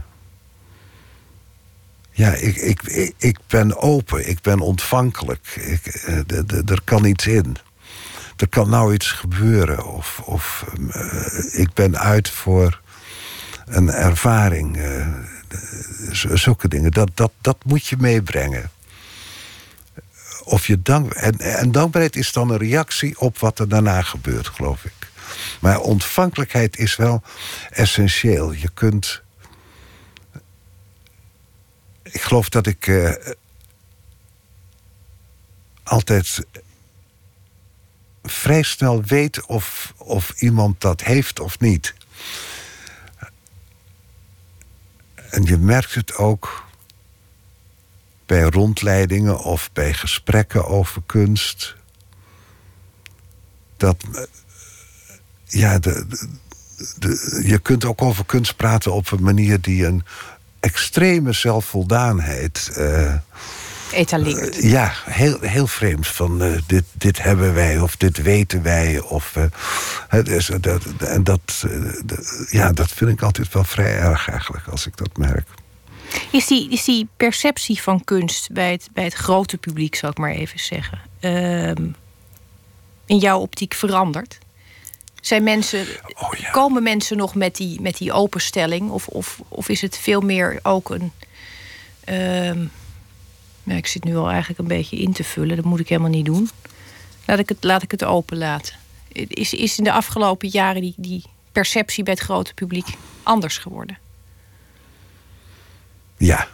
ja, ik, ik, ik, ben open, ik ben ontvankelijk. Ik, uh, er kan iets in. Er kan nou iets gebeuren. Of, of ik ben uit voor een ervaring. Zulke dingen. Dat, dat, dat moet je meebrengen. Of je dank, en, en dankbaarheid is dan een reactie op wat er daarna gebeurt, geloof ik. Maar ontvankelijkheid is wel essentieel. Je kunt. Ik geloof dat ik uh, altijd vrij snel weet of, of iemand dat heeft of niet. En je merkt het ook bij rondleidingen of bij gesprekken over kunst. Dat ja, de, je kunt ook over kunst praten op een manier die een extreme zelfvoldaanheid. Etaleert. Uh, ja, heel, heel vreemd. Van uh, dit, dit hebben wij of dit weten wij. Of, dus, dat, en dat, ja, dat vind ik altijd wel vrij erg eigenlijk als ik dat merk. Is die, is die perceptie van kunst bij het, bij het grote publiek, zal ik maar even zeggen, ehm, in jouw optiek veranderd? Zijn mensen, oh, ja. Komen mensen nog met die, met die openstelling? Of, of, of is het veel meer ook een. Uh, ja, ik zit nu al eigenlijk een beetje in te vullen. Dat moet ik helemaal niet doen. Laat ik het, laat ik het open laten. Is, is in de afgelopen jaren die, die perceptie bij het grote publiek anders geworden? Ja.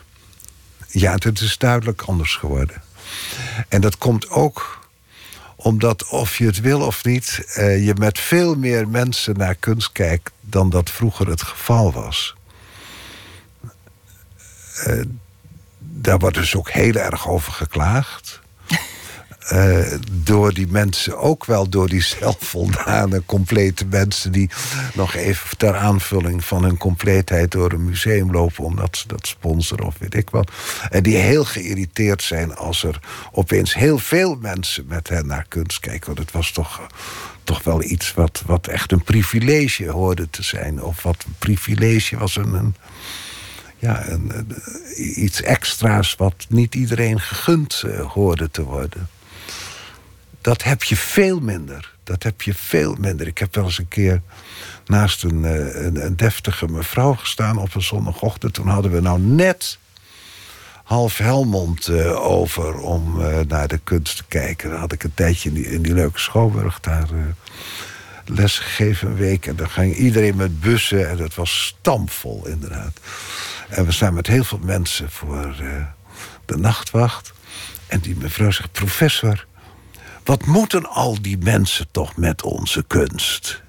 Ja, het is duidelijk anders geworden. En dat komt ook omdat, of je het wil of niet, eh, je met veel meer mensen naar kunst kijkt dan dat vroeger het geval was. Uh, daar wordt dus ook heel erg over geklaagd. Uh, door die mensen, ook wel door die zelfvoldane, complete mensen... die nog even ter aanvulling van hun compleetheid door een museum lopen... omdat ze dat sponsoren of weet ik wat. En die heel geïrriteerd zijn als er opeens heel veel mensen met hen naar kunst kijken. Want het was toch, toch wel iets wat, wat echt een privilege hoorde te zijn. Of wat een privilege was een, een ja, een, iets extra's wat niet iedereen gegund uh, hoorde te worden dat heb je veel minder. Dat heb je veel minder. Ik heb wel eens een keer naast een, eh, een, een deftige mevrouw gestaan op een zondagochtend. Toen hadden we nou net half Helmond over om naar de kunst te kijken. Dan had ik een tijdje in die, in die leuke Schouwburg daar les gegeven een week. En dan ging iedereen met bussen en het was stampvol inderdaad. En we staan met heel veel mensen voor de nachtwacht. En die mevrouw zegt, professor... Wat moeten al die mensen toch met onze kunst?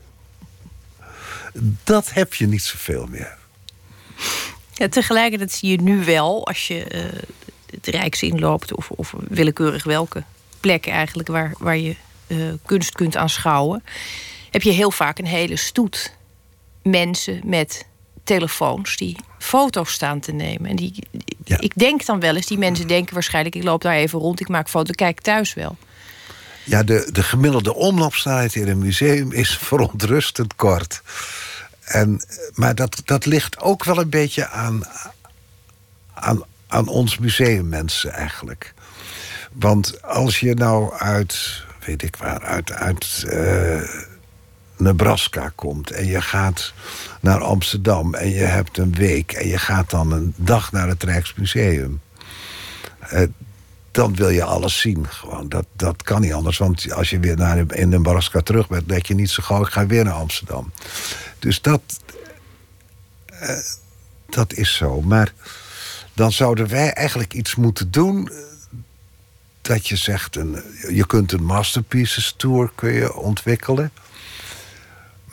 Dat heb je niet zoveel meer. Ja, tegelijkertijd zie je nu wel, als je uh, het Rijks inloopt, of, of willekeurig welke plek eigenlijk waar, waar je uh, kunst kunt aanschouwen, heb je heel vaak een hele stoet mensen met telefoons die foto's staan te nemen. En die, ja. ik denk dan wel eens, die mensen denken waarschijnlijk, ik loop daar even rond, ik maak foto, kijk thuis wel. Ja, de, de gemiddelde omloopsnelheid in een museum is verontrustend kort. En, maar dat, dat ligt ook wel een beetje aan, aan, aan ons museummensen eigenlijk. Want als je nou uit, weet ik waar, uit, uit uh, Nebraska komt en je gaat naar Amsterdam en je hebt een week en je gaat dan een dag naar het Rijksmuseum. Uh, dan wil je alles zien. Gewoon. Dat, dat kan niet anders. Want als je weer naar in Nebraska terug bent, denk je niet zo gauw, ik ga weer naar Amsterdam. Dus dat, uh, dat is zo. Maar dan zouden wij eigenlijk iets moeten doen. Eh, dat je zegt, een, je kunt een masterpieces tour kun je ontwikkelen.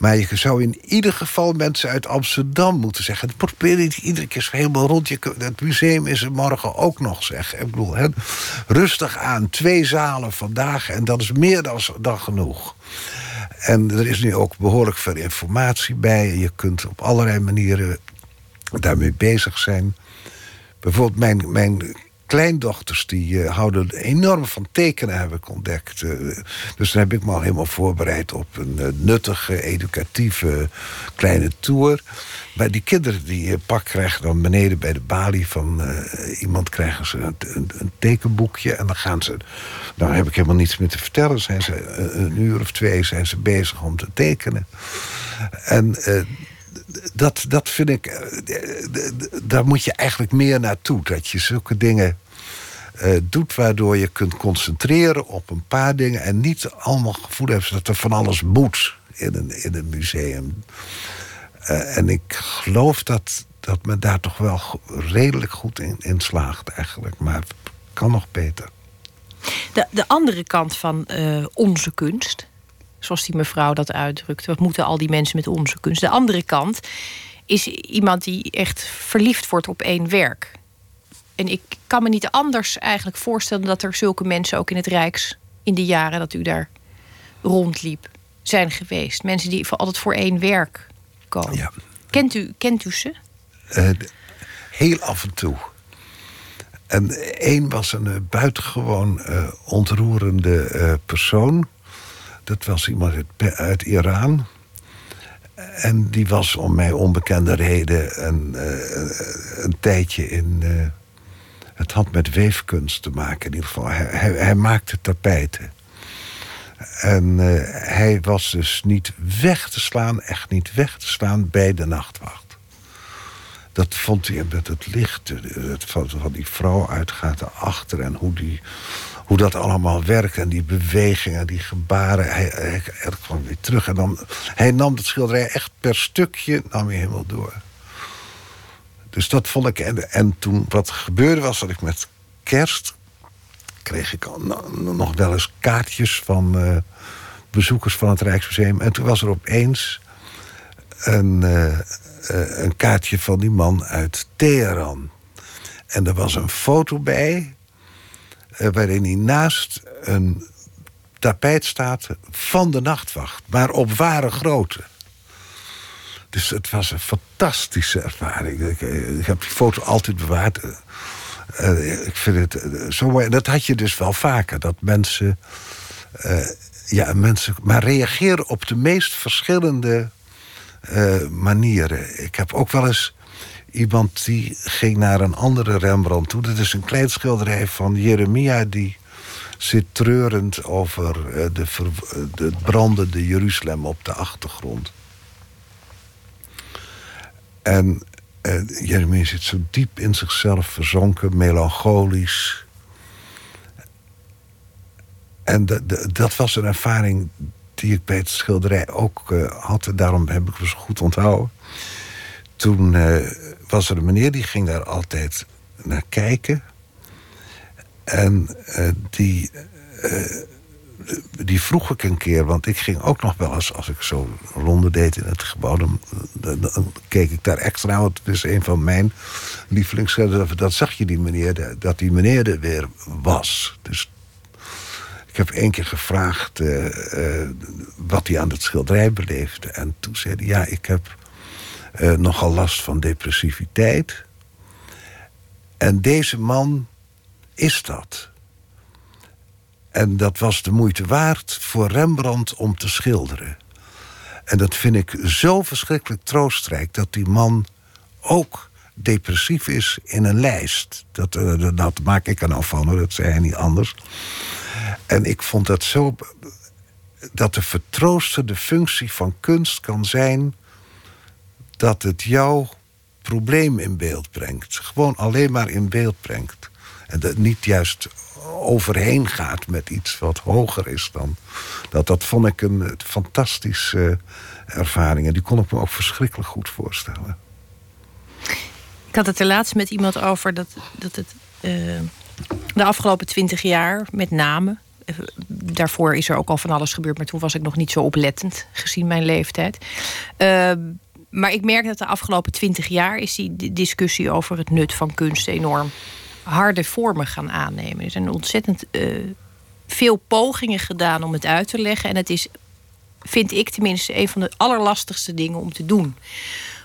Maar je zou in ieder geval mensen uit Amsterdam moeten zeggen. Probeer niet iedere keer zo helemaal rond. Het museum is er morgen ook nog, zeg. Ik bedoel, hè, rustig aan. Twee zalen vandaag. En dat is meer dan, dan genoeg. En er is nu ook behoorlijk veel informatie bij. Je kunt op allerlei manieren daarmee bezig zijn. Bijvoorbeeld mijn, mijn kleindochters die uh, houden enorm van tekenen, heb ik ontdekt. Uh, dus dan heb ik me al helemaal voorbereid op een uh, nuttige, educatieve kleine tour. Maar die kinderen die pak krijgen dan beneden bij de balie van iemand krijgen ze een, een, een, tekenboekje. En dan gaan ze, daar heb ik helemaal niets meer te vertellen. Zijn ze een uur of twee zijn ze bezig om te tekenen. En dat, dat vind ik. Eh, daar moet je eigenlijk meer naartoe. Dat je zulke dingen uh, doet waardoor je kunt concentreren op een paar dingen. En niet allemaal gevoel hebt dat er van alles moet in een, in een museum. Uh, en ik geloof dat, dat men daar toch wel redelijk goed in, in slaagt eigenlijk. Maar het kan nog beter. De, de andere kant van onze kunst zoals die mevrouw dat uitdrukt. Wat moeten al die mensen met onze kunst? De andere kant is iemand die echt verliefd wordt op één werk. En ik kan me niet anders eigenlijk voorstellen dat er zulke mensen ook in het Rijks in de jaren dat u daar rondliep zijn geweest. Mensen die voor altijd voor één werk komen. Ja. Kent, u, kent u ze? Uh, heel af en toe. En één was een uh, buitengewoon uh, ontroerende persoon. Dat was iemand uit, uit Iran. En die was om mij onbekende reden een, uh, een tijdje in. Uh, het had met weefkunst te maken in ieder geval. Hij, hij, maakte tapijten. En uh, hij was dus niet weg te slaan, echt niet weg te slaan bij de nachtwacht. Dat vond hij met het licht, het van die vrouw uitgaat erachter en hoe die hoe dat allemaal werkt en die bewegingen, die gebaren. Hij, hij, kwam weer terug en dan, hij nam het schilderij echt per stukje, nam hij helemaal door. Dus dat vond ik. En, en toen wat gebeurde was dat ik met kerst kreeg ik nog wel eens kaartjes van uh, bezoekers van het Rijksmuseum. En toen was er opeens een, uh, uh, een kaartje van die man uit Teheran. En er was een foto bij waarin hij naast een tapijt staat van de nachtwacht, maar op ware grootte. Dus het was een fantastische ervaring. Ik, ik heb die foto altijd bewaard. Uh, ik vind het zo mooi. Dat had je dus wel vaker. Dat mensen. Ja, mensen. Maar reageren op de meest verschillende manieren. Ik heb ook wel eens. Iemand die ging naar een andere Rembrandt toe. Dat is een klein schilderij van Jeremia. Die zit treurend over de, de brandende Jeruzalem op de achtergrond. En uh, Jeremia zit zo diep in zichzelf verzonken, melancholisch. En dat was een ervaring die ik bij het schilderij ook had. En daarom heb ik me zo goed onthouden. Toen was er een meneer die ging daar altijd naar kijken. En die die vroeg ik een keer, want ik ging ook nog wel eens, als ik zo ronde deed in het gebouw, dan, keek ik daar extra. Want het is een van mijn lievelingsschilders. Dat zag je die meneer, dat die meneer er weer was. Dus ik heb één keer gevraagd uh, wat hij aan het schilderij beleefde. En toen zei hij: Ja, ik heb uh, nogal last van depressiviteit. En deze man is dat. En dat was de moeite waard voor Rembrandt om te schilderen. En dat vind ik zo verschrikkelijk troostrijk dat die man ook depressief is in een lijst. Dat, uh, dat maak ik er nou van, dat zei hij niet anders. En ik vond dat zo. dat de vertroostende functie van kunst kan zijn. Dat het jouw probleem in beeld brengt. Gewoon alleen maar in beeld brengt. En dat niet juist overheen gaat met iets wat hoger is dan. Dat, dat vond ik een fantastische ervaring. En die kon ik me ook verschrikkelijk goed voorstellen. Ik had het er laatst met iemand over dat, dat het uh, de afgelopen twintig jaar, met name. Eh, daarvoor is er ook al van alles gebeurd, maar toen was ik nog niet zo oplettend gezien mijn leeftijd. Maar ik merk dat de afgelopen twintig jaar is die discussie over het nut van kunst enorm harde vormen gaan aannemen. Er zijn ontzettend uh, veel pogingen gedaan om het uit te leggen. En het is, vind ik tenminste, een van de allerlastigste dingen om te doen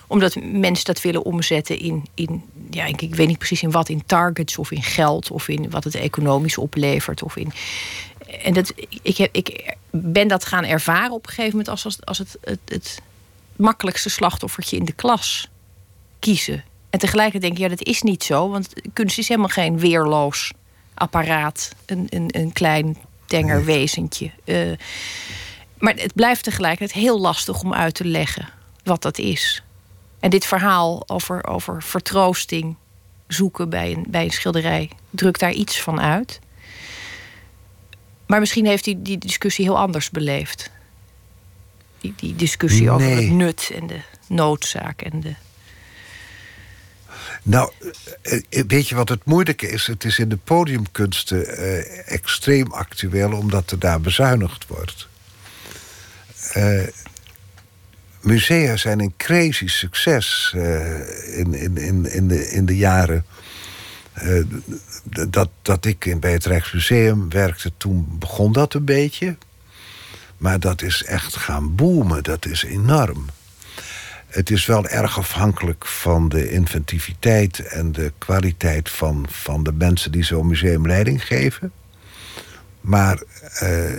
omdat mensen dat willen omzetten in, in ja, ik, ik, weet niet precies in wat, in targets of in geld of in wat het economisch oplevert. Of in, en dat, ik, heb, ik ben dat gaan ervaren op een gegeven moment als, als, als het, het, het makkelijkste slachtoffertje in de klas kiezen. En tegelijkertijd denk je, ja, dat is niet zo. Want kunst is helemaal geen weerloos apparaat. Een, een, een klein tenger wezentje. Uh, maar het blijft tegelijkertijd heel lastig om uit te leggen wat dat is. En dit verhaal over, over vertroosting zoeken bij een, bij een schilderij drukt daar iets van uit. Maar misschien heeft hij die discussie heel anders beleefd. Die, die discussie over het nut en de noodzaak en de nou, eh, eh, weet je wat het moeilijke is? Het is in de podiumkunsten uh, extreem actueel, omdat er daar bezuinigd wordt. Uh, musea zijn een crazy succes uh, in, in, in, in, de, in de jaren. dat, dat ik in, bij het Rijksmuseum werkte, toen begon dat een beetje. Maar dat is echt gaan boomen, dat is enorm. Het is wel erg afhankelijk van de inventiviteit en de kwaliteit van, van de mensen die zo'n museum leiding geven. Maar uh,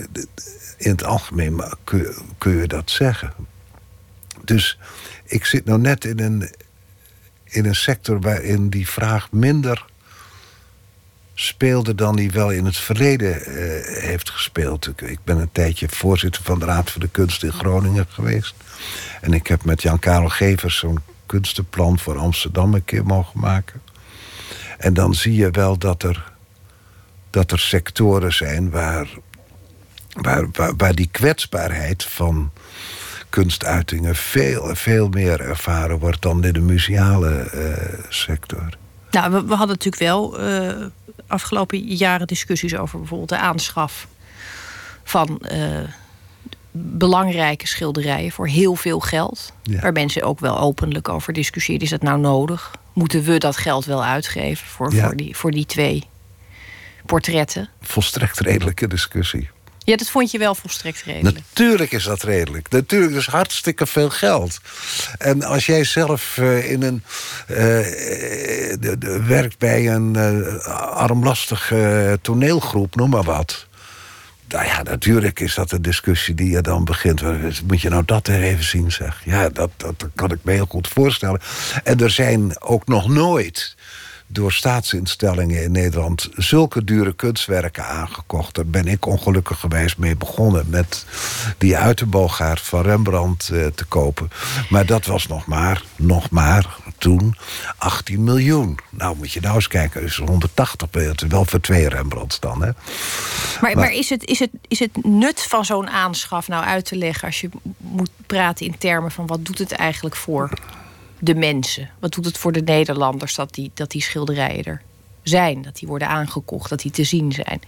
in het algemeen kun, kun je dat zeggen. Dus ik zit nou net in een, in een sector waarin die vraag minder speelde dan die wel in het verleden uh, heeft gespeeld. Ik, ben een tijdje voorzitter van de Raad voor de Kunst in Groningen geweest. En ik heb met Jan-Karel Gevers zo'n kunstenplan voor Amsterdam een keer mogen maken. En dan zie je wel dat er, dat er sectoren zijn waar, waar, waar, waar die kwetsbaarheid van kunstuitingen veel, veel meer ervaren wordt dan in de museale eh, sector. Nou, we, we, hadden natuurlijk wel uh, afgelopen jaren discussies over bijvoorbeeld de aanschaf van uh, belangrijke schilderijen voor heel veel geld. Ja. Waar mensen ook wel openlijk over discussiëren. Is dat nou nodig? Moeten we dat geld wel uitgeven voor, ja. voor, die, voor die twee portretten? Volstrekt redelijke discussie. Ja, dat vond je wel volstrekt redelijk. Natuurlijk is dat redelijk. Natuurlijk is hartstikke veel geld. En als jij zelf uh, in een, uh, de, de, werkt bij een uh, armlastige toneelgroep, noem maar wat. Nou ja, natuurlijk is dat een discussie die je dan begint. Moet je nou dat er even zien, zeg. Ja, dat, dat kan ik me heel goed voorstellen. En er zijn ook nog nooit door staatsinstellingen in Nederland zulke dure kunstwerken aangekocht. Daar ben ik ongelukkigerwijs mee begonnen met die uiterbogaard van Rembrandt eh, te kopen. Maar dat was nog maar, nog maar toen 18 miljoen. Nou moet je nou eens kijken, dus 180 miljoen. Wel voor twee Rembrandts dan. Hè? Maar, maar, maar is, het, is, het, is het nut van zo'n aanschaf nou uit te leggen als je moet praten in termen van wat doet het eigenlijk voor de mensen? Wat doet het voor de Nederlanders dat die, dat die schilderijen er zijn? Dat die worden aangekocht, dat die te zien zijn?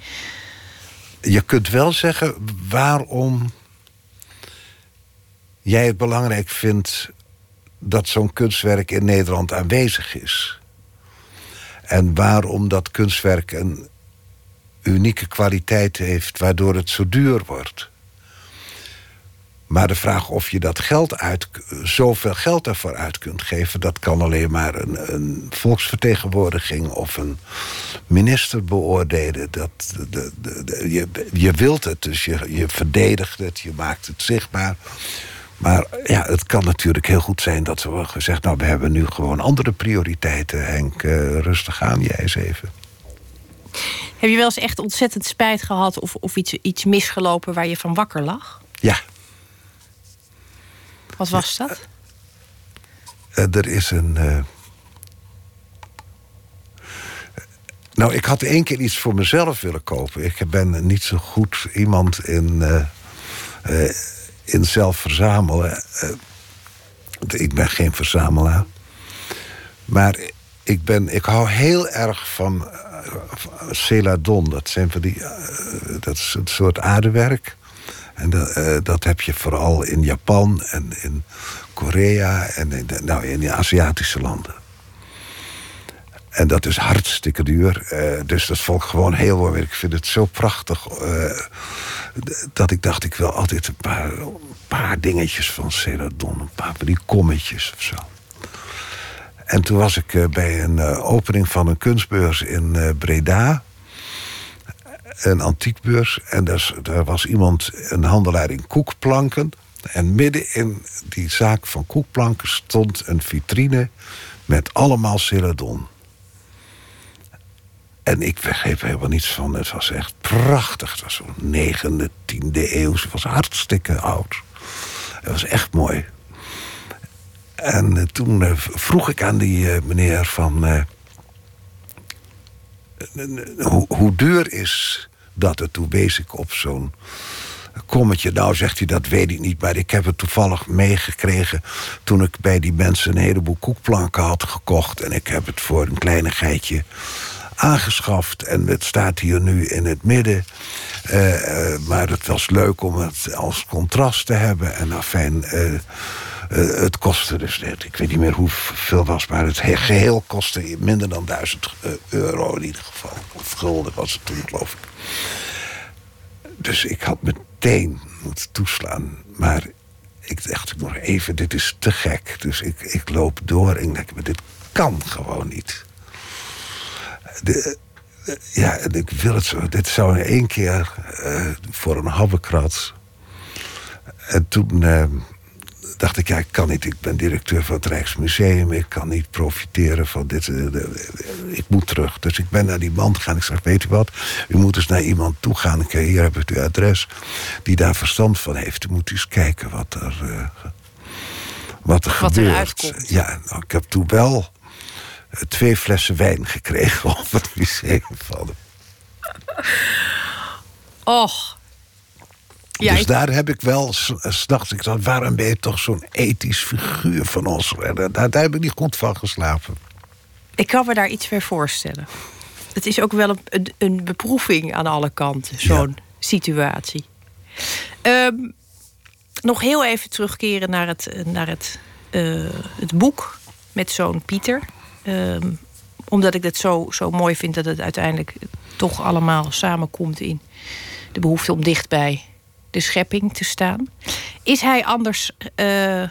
Je kunt wel zeggen waarom jij het belangrijk vindt dat zo'n kunstwerk in Nederland aanwezig is. En waarom dat kunstwerk een unieke kwaliteit heeft, waardoor het zo duur wordt. Maar de vraag of je dat geld uit, zoveel geld ervoor uit kunt geven, dat kan alleen maar een, een volksvertegenwoordiging of een minister beoordelen. Dat, de, de, de, je, je wilt het, dus je, je verdedigt het, je maakt het zichtbaar. Maar ja, het kan natuurlijk heel goed zijn dat we gezegd... nou, we hebben nu gewoon andere prioriteiten. Henk, uh, rustig aan, jij eens even. Heb je wel eens echt ontzettend spijt gehad... of, of iets, iets misgelopen waar je van wakker lag? Ja. Wat was dat? Uh, er is een... Uh... Nou, ik had één keer iets voor mezelf willen kopen. Ik ben niet zo goed iemand in in zelf verzamelen. Uh, ik ben geen verzamelaar. Maar ik, ben, ik hou heel erg van uh, celadon. Dat, zijn van die, uh, dat is een soort aardewerk. En dat, dat heb je vooral in Japan en in Korea en in de, nou, in de Aziatische landen. En dat is hartstikke duur. Uh, dus dat vond ik gewoon heel mooi. Ik vind het zo prachtig. Uh, dat ik dacht, ik wil altijd een paar, een paar dingetjes van Celadon. Een paar van die kommetjes of zo. En toen was ik bij een opening van een kunstbeurs in Breda. Een antiekbeurs. En daar, was iemand, een handelaar in koekplanken. En midden in die zaak van koekplanken stond een vitrine met allemaal Celadon. En ik begreep helemaal niets van. Het was echt prachtig. Het was zo'n negende, tiende eeuw. Het was hartstikke oud. Het was echt mooi. En uh, toen uh, vroeg ik aan die uh, meneer van... hoe duur is dat? En toen wees ik op zo'n kommetje. Nou, zegt hij, dat weet ik niet. Maar ik heb het toevallig meegekregen... toen ik bij die mensen een heleboel koekplanken had gekocht. En ik heb het voor een kleinigheidje aangeschaft. En het staat hier nu in het midden. Uh, uh, maar het was leuk om het als contrast te hebben. En afijn, uh, het kostte dus, ik weet niet meer hoeveel was... maar het geheel kostte minder dan 1000 euro in ieder geval. Of gulden was het toen, geloof ik. Dus ik had meteen moeten toeslaan. Maar ik dacht nog even, dit is te gek. Dus ik, ik loop door en ik denk, dit kan gewoon niet de, ja, ik wil het zo. Dit zou in één keer voor een habbekrat. En toen uh, dacht ik, ja, ik kan niet. Ik ben directeur van het Rijksmuseum. Ik kan niet profiteren van dit. Uh, ik moet terug. Dus ik ben naar die man gegaan. Ik zeg, weet u wat? U moet eens naar iemand toe gaan. Ik, hier heb ik uw adres. Die daar verstand van heeft. U moet eens kijken wat er, wat er wat gebeurt. ja, nou, ik heb toen wel twee flessen wijn gekregen op het museum van Och. Ja, dus ik- daar heb ik wel, s- s'nachts, ik dacht, waarom ben je toch zo'n ethisch figuur van ons? En Daar, daar, heb ik niet goed van geslapen. Ik kan me daar iets bij voorstellen. Het is ook wel een, een, een beproeving aan alle kanten, zo'n situatie. Ehm, nog heel even terugkeren naar het, eh, naar het, eh, het boek met zo'n Pieter. Ehm, omdat ik het zo, zo mooi vind dat het uiteindelijk toch allemaal samenkomt in de behoefte om dicht bij de schepping te staan. Is hij anders eh,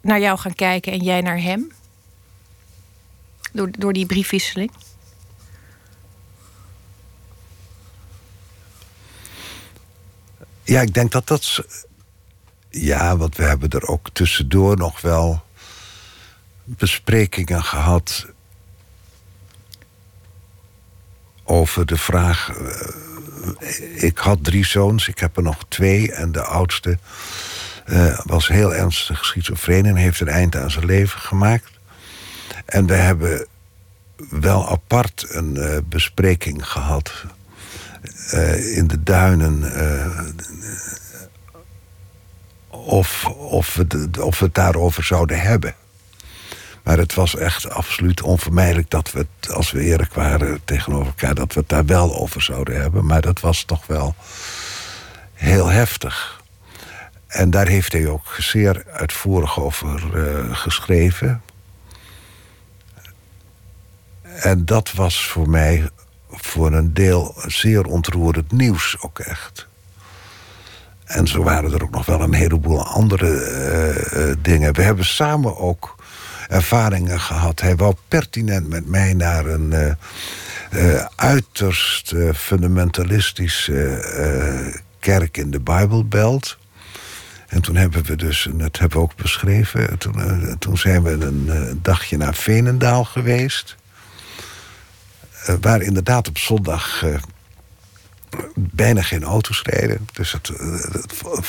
naar jou gaan kijken en jij naar hem? Door, door die briefwisseling? Ja, ik denk dat dat. Ja, want we hebben er ook tussendoor nog wel besprekingen gehad. Over de vraag. Ik had drie zoons, ik heb er nog twee. En de oudste eh, was heel ernstig schizofreen en heeft een eind aan zijn leven gemaakt. En we hebben wel apart een eh, bespreking gehad eh, in de duinen. of, of, we of we het daarover zouden hebben. Maar het was echt absoluut onvermijdelijk dat we het, als we eerlijk waren tegenover elkaar, dat we het daar wel over zouden hebben. Maar dat was toch wel heel heftig. En daar heeft hij ook zeer uitvoerig over eh, geschreven. En dat was voor mij voor een deel zeer ontroerend nieuws ook echt. En zo waren er ook nog wel een heleboel andere eh, eh, dingen. We hebben samen ook ervaringen gehad. Hij wou pertinent met mij naar een eh, eh, uiterst eh, fundamentalistische kerk in de Bijbelbelt. En toen hebben we dus, en dat hebben we ook beschreven, toen, toen zijn we een dagje naar Venendaal geweest. Waar inderdaad op zondag bijna geen auto's reden. Dus het, eh,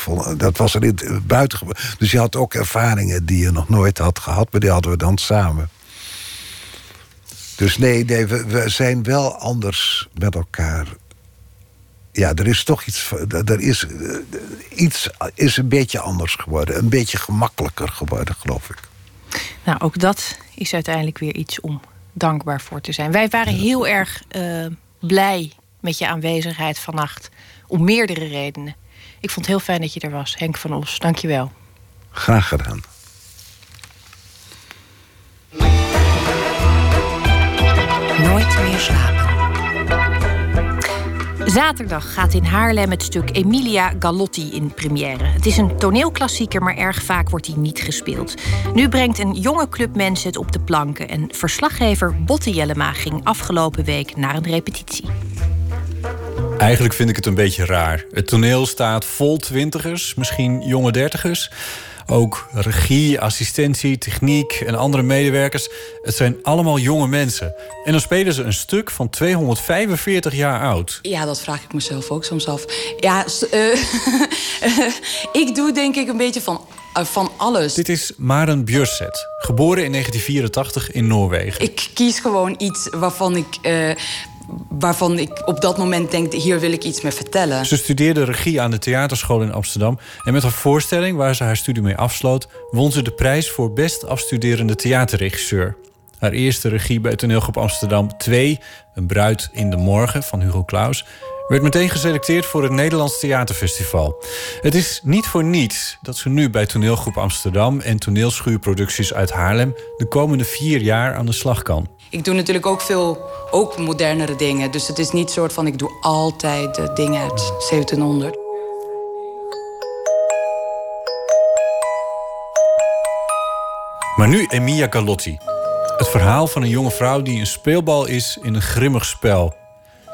dat, dat was er in het buiten. Dus je had ook ervaringen die je nog nooit had gehad, maar die hadden we dan samen. Dus nee, nee we, we zijn wel anders met elkaar. Ja, er is toch iets. Er is, eh, iets is een beetje anders geworden. Een beetje gemakkelijker geworden, geloof ik. Nou, ook dat is uiteindelijk weer iets om dankbaar voor te zijn. Wij waren heel erg eh, blij met je aanwezigheid vannacht. Om meerdere redenen. Ik vond het heel fijn dat je er was. Henk van Os, dank je wel. Graag gedaan. Nooit meer slapen. Zaterdag gaat in Haarlem het stuk Emilia Galotti in première. Het is een toneelklassieker, maar erg vaak wordt hij niet gespeeld. Nu brengt een jonge club mensen het op de planken... en verslaggever Botte Jellema ging afgelopen week naar een repetitie. Eigenlijk vind ik het een beetje raar. Het toneel staat vol twintigers, misschien jonge dertigers. Ook regie, assistentie, techniek en andere medewerkers. Het zijn allemaal jonge mensen. En dan spelen ze een stuk van 245 jaar oud. Ja, dat vraag ik mezelf ook soms af. Ja, eh, ik doe denk ik een beetje van, eh, van alles. Dit is Maren Bjørset, geboren in 1984 in Noorwegen. Ik kies gewoon iets waarvan ik, eh, waarvan ik op dat moment denk... hier wil ik iets mee vertellen. Ze studeerde regie aan de theaterschool in Amsterdam. En met haar voorstelling, waar ze haar studie mee afsloot... won ze de prijs voor best afstuderende theaterregisseur. Haar eerste regie bij toneelgroep Amsterdam 2... Een bruid in de morgen van Hugo Claus... werd meteen geselecteerd voor het Nederlands Theaterfestival. Het is niet voor niets dat ze nu bij toneelgroep Amsterdam... en toneelschuurproducties uit Haarlem... de komende vier jaar aan de slag kan. Ik doe natuurlijk ook veel ook modernere dingen. Dus het is niet soort van ik doe altijd de dingen uit 1700. Maar nu Emilia Galotti. Het verhaal van een jonge vrouw die een speelbal is in een grimmig spel.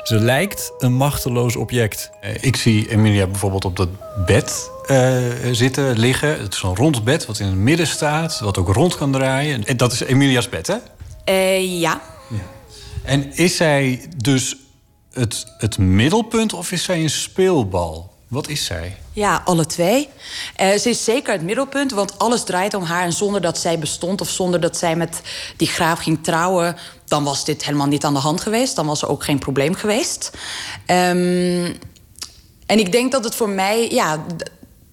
Ze lijkt een machteloos object. Eh, Ik zie Emilia bijvoorbeeld op dat bed eh, zitten, liggen. Het is een rond bed wat in het midden staat, wat ook rond kan draaien. En dat is Emilia's bed, hè? Eh, ja. En is zij dus het, het middelpunt of is zij een speelbal? Wat is zij? Ja, alle twee. Uh, ze is zeker het middelpunt, want alles draait om haar. En zonder dat zij bestond of zonder dat zij met die graaf ging trouwen... dan was dit helemaal niet aan de hand geweest. Dan was er ook geen probleem geweest. Um, en ik denk dat het voor mij... Ja,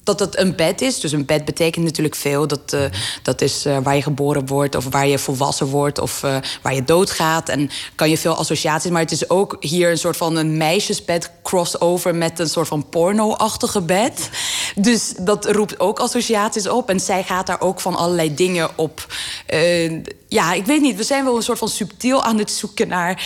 dat het een bed is. Dus een bed betekent natuurlijk veel. Dat, uh, dat is uh, waar je geboren wordt of waar je volwassen wordt of uh, waar je doodgaat. En kan je veel associaties. Maar het is ook hier een soort van een meisjesbed crossover met een soort van porno-achtige bed. Dus dat roept ook associaties op. En zij gaat daar ook van allerlei dingen op. ja, ik weet niet. We zijn wel een soort van subtiel aan het zoeken naar,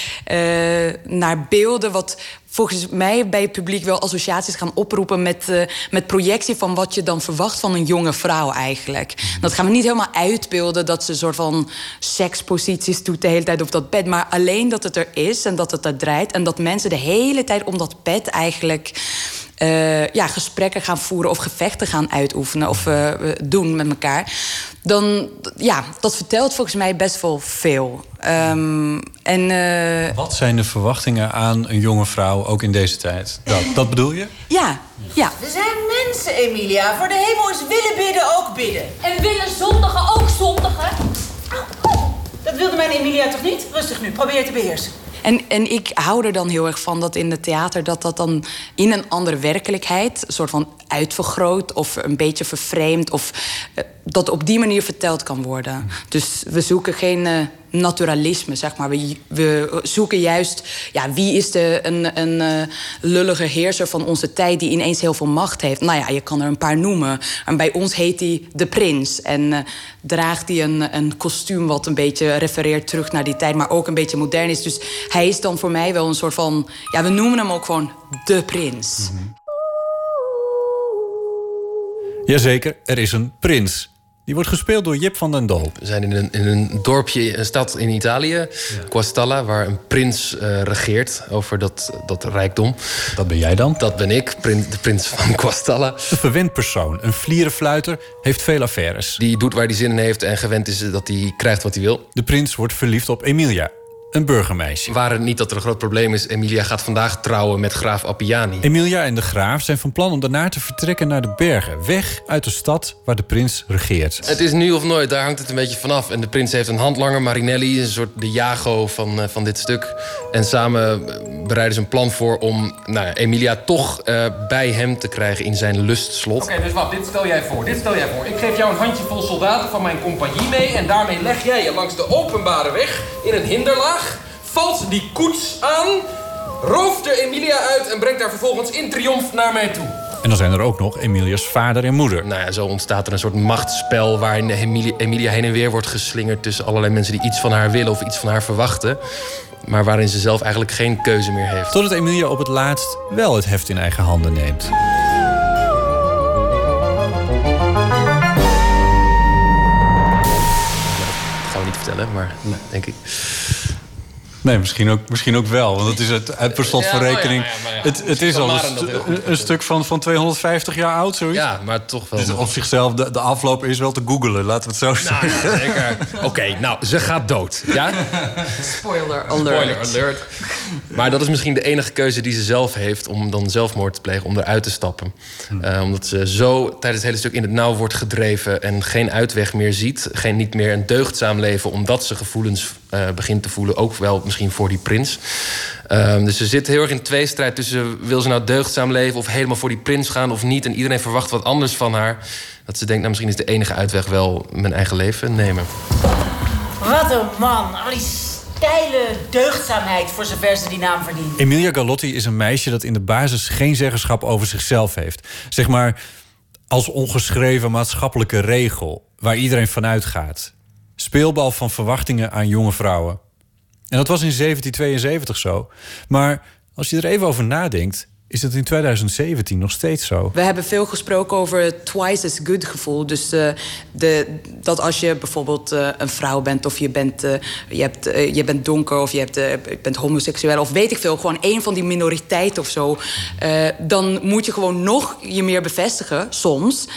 naar beelden. Wat, volgens mij bij het publiek wel associaties gaan oproepen met, uh, met projectie van wat je dan verwacht van een jonge vrouw eigenlijk. Mhm. Dat gaan we niet helemaal uitbeelden dat ze een soort van seksposities doet de hele tijd op dat bed. Maar alleen dat het er is en dat het er draait. En dat mensen de hele tijd om dat bed eigenlijk uh, ja, gesprekken gaan voeren of gevechten gaan uitoefenen of uh, doen met elkaar. Dan, ja, dat vertelt volgens mij best wel veel. Um, en, uh... Wat zijn de verwachtingen aan een jonge vrouw, ook in deze tijd? Dat, dat bedoel je? Ja, ja. We zijn mensen, Emilia. Voor de hemel is willen bidden ook bidden. En willen zondigen ook zondigen? Dat wilde mijn Emilia toch niet? Rustig nu, probeer te beheersen. En, en ik hou er dan heel erg van dat in het theater dat dat dan in een andere werkelijkheid, een soort van uitvergroot of een beetje vervreemd, of uh, dat op die manier verteld kan worden. Dus we zoeken geen. Uh, naturalisme, zeg maar. We, we, zoeken juist, ja, wie is de, een, een uh, lullige heerser van onze tijd... die ineens heel veel macht heeft? Nou ja, je kan er een paar noemen. En bij ons heet hij de prins. En uh, draagt hij een, een kostuum wat een beetje refereert terug naar die tijd... maar ook een beetje modern is. Dus hij is dan voor mij wel een soort van... ja, we noemen hem ook gewoon de prins. Mm -hmm. Jazeker, er is een prins. Die wordt gespeeld door Jip van den Dol. We zijn in een, in een dorpje, een stad in Italië, ja. Guastalla, waar een prins uh, regeert over dat, dat rijkdom. Dat ben jij dan? Dat ben ik, prins, de prins van Guastalla. Een verwend persoon, een vlierenfluiter, heeft veel affaires. Die doet waar hij zin in heeft en gewend is dat hij krijgt wat hij wil. De prins wordt verliefd op Emilia, een burgermeisje. Waar het niet dat er een groot probleem is, Emilia gaat vandaag trouwen met graaf Appiani. Emilia en de graaf zijn van plan om daarna te vertrekken naar de bergen. Weg uit de stad waar de prins regeert. Het is nu of nooit, daar hangt het een beetje vanaf. En de prins heeft een handlanger, Marinelli, een soort de jago van, uh, van dit stuk. En samen bereiden ze een plan voor om nou, Emilia toch uh, bij hem te krijgen in zijn lustslot. Oké, okay, dus wat, dit stel jij voor, dit stel jij voor. Ik geef jou een handjevol soldaten van mijn compagnie mee... en daarmee leg jij je langs de openbare weg in een hinderlaag valt die koets aan, rooft er Emilia uit en brengt haar vervolgens in triomf naar mij toe. En dan zijn er ook nog Emilia's vader en moeder. Nou ja, zo ontstaat er een soort machtsspel waarin Emilia, Emilia heen en weer wordt geslingerd tussen allerlei mensen die iets van haar willen of iets van haar verwachten. Maar waarin ze zelf eigenlijk geen keuze meer heeft. Totdat Emilia op het laatst wel het heft in eigen handen neemt. Dat gaan we niet vertellen, maar nee. denk ik. Nee, misschien ook, misschien ook wel. Want het is het, het per slot van rekening. Het, het is al een, een, stuk van, van 250 jaar oud, zoiets. Ja, maar toch wel. Dus op zichzelf, de, de afloop is wel te googelen, laten we het zo nou, zeggen. Ja, Oké, okay, nou, ze gaat dood. Ja? Spoiler alert. Spoiler alert. Maar dat is misschien de enige keuze die ze zelf heeft om dan zelfmoord te plegen, om eruit te stappen. Hm. Uh, omdat ze zo tijdens het hele stuk in het nauw wordt gedreven en geen uitweg meer ziet. Geen niet meer een deugdzaam leven, omdat ze gevoelens uh, begint te voelen. Ook wel misschien voor die prins. Um, dus ze zit heel erg in tweestrijd tussen... wil ze nou deugdzaam leven of helemaal voor die prins gaan of niet. En iedereen verwacht wat anders van haar. Dat ze denkt, nou misschien is de enige uitweg wel mijn eigen leven nemen. Wat een man. Al die steile deugdzaamheid voor zover ze die naam verdient. Emilia Galotti is een meisje dat in de basis geen zeggenschap over zichzelf heeft. Zeg maar als ongeschreven maatschappelijke regel waar iedereen vanuit gaat speelbal van verwachtingen aan jonge vrouwen. En dat was in 1772 zo. Maar als je er even over nadenkt, is dat in 2017 nog steeds zo? We hebben veel gesproken over het twice as good gevoel. Dus uh, de, dat als je bijvoorbeeld uh, een vrouw bent of je bent, uh, je hebt, je bent donker of je, hebt, bent homoseksueel of weet ik veel, gewoon één van die minoriteiten of zo, dan moet je gewoon nog je meer bevestigen, soms,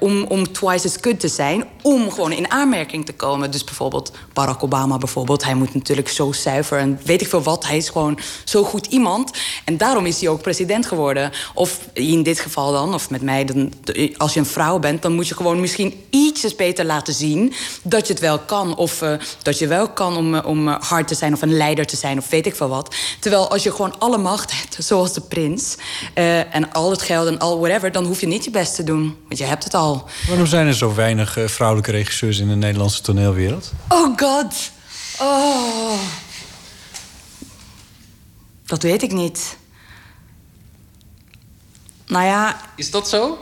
om, om twice as good te zijn, om gewoon in aanmerking te komen. Dus bijvoorbeeld Barack Obama, bijvoorbeeld, hij moet natuurlijk zo zuiver en weet ik veel wat, hij is gewoon zo goed iemand. En daarom is hij ook president geworden. Of in dit geval dan, of met mij, dan, als je een vrouw bent, dan moet je gewoon misschien ietsjes beter laten zien dat je het wel kan. Of uh, dat je wel kan om, om hard te zijn of een leider te zijn of weet ik veel wat. Terwijl als je gewoon alle macht hebt, zoals de prins, uh, en al het geld en al whatever, dan hoef je niet je best te doen. Want je hebt het al. Waarom zijn er zo weinig uh, vrouwelijke regisseurs in de Nederlandse toneelwereld? Oh god. Oh. Dat weet ik niet. Nou ja... Is dat zo?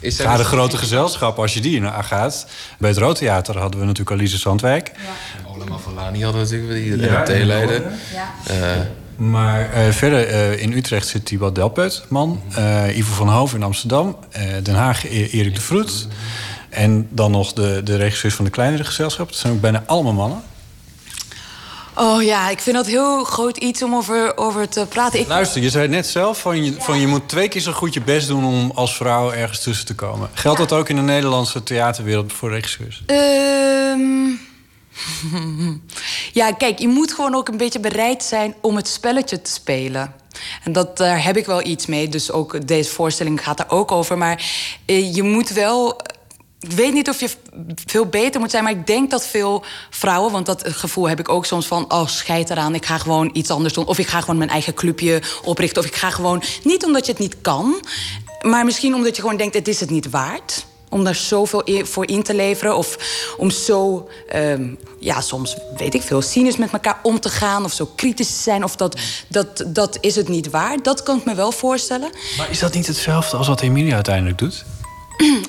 Is ja, de grote gezelschap, als je die naar gaat. Bij het Rood Theater hadden we natuurlijk Alice Zandwijk. Ja. Ola Mafalani hadden we natuurlijk, die de ja, leider. Ja. Uh, maar uh, verder uh, in Utrecht zit Thibaut Delpet, man. Uh, Ivo van Hoven in Amsterdam. Den Haag e- Erik de Vroet. En dan nog de, de regisseurs van de kleinere gezelschap. Dat zijn ook bijna allemaal mannen. Oh ja, ik vind dat heel groot iets om over, over te praten. Ik... Luister, je zei net zelf van je, van je moet twee keer zo goed je best doen om als vrouw ergens tussen te komen. Geldt dat ook in de Nederlandse theaterwereld voor regisseurs? Um... ja, kijk, je moet gewoon ook een beetje bereid zijn om het spelletje te spelen. En dat, daar heb ik wel iets mee. Dus ook deze voorstelling gaat daar ook over. Maar eh, je moet wel ik weet niet of je veel beter moet zijn, maar ik denk dat veel vrouwen, want dat gevoel heb ik ook soms van, oh scheid eraan, ik ga gewoon iets anders doen. Of ik ga gewoon mijn eigen clubje oprichten. Of ik ga gewoon, niet omdat je het niet kan, maar misschien omdat je gewoon denkt, het is het niet waard. Om daar zoveel voor in te leveren. Of om zo, um, ja, soms weet ik veel, cynisch met elkaar om te gaan. Of zo kritisch te zijn. Of dat, dat, dat is het niet waard. Dat kan ik me wel voorstellen. Maar is dat niet hetzelfde als wat Emilia uiteindelijk doet?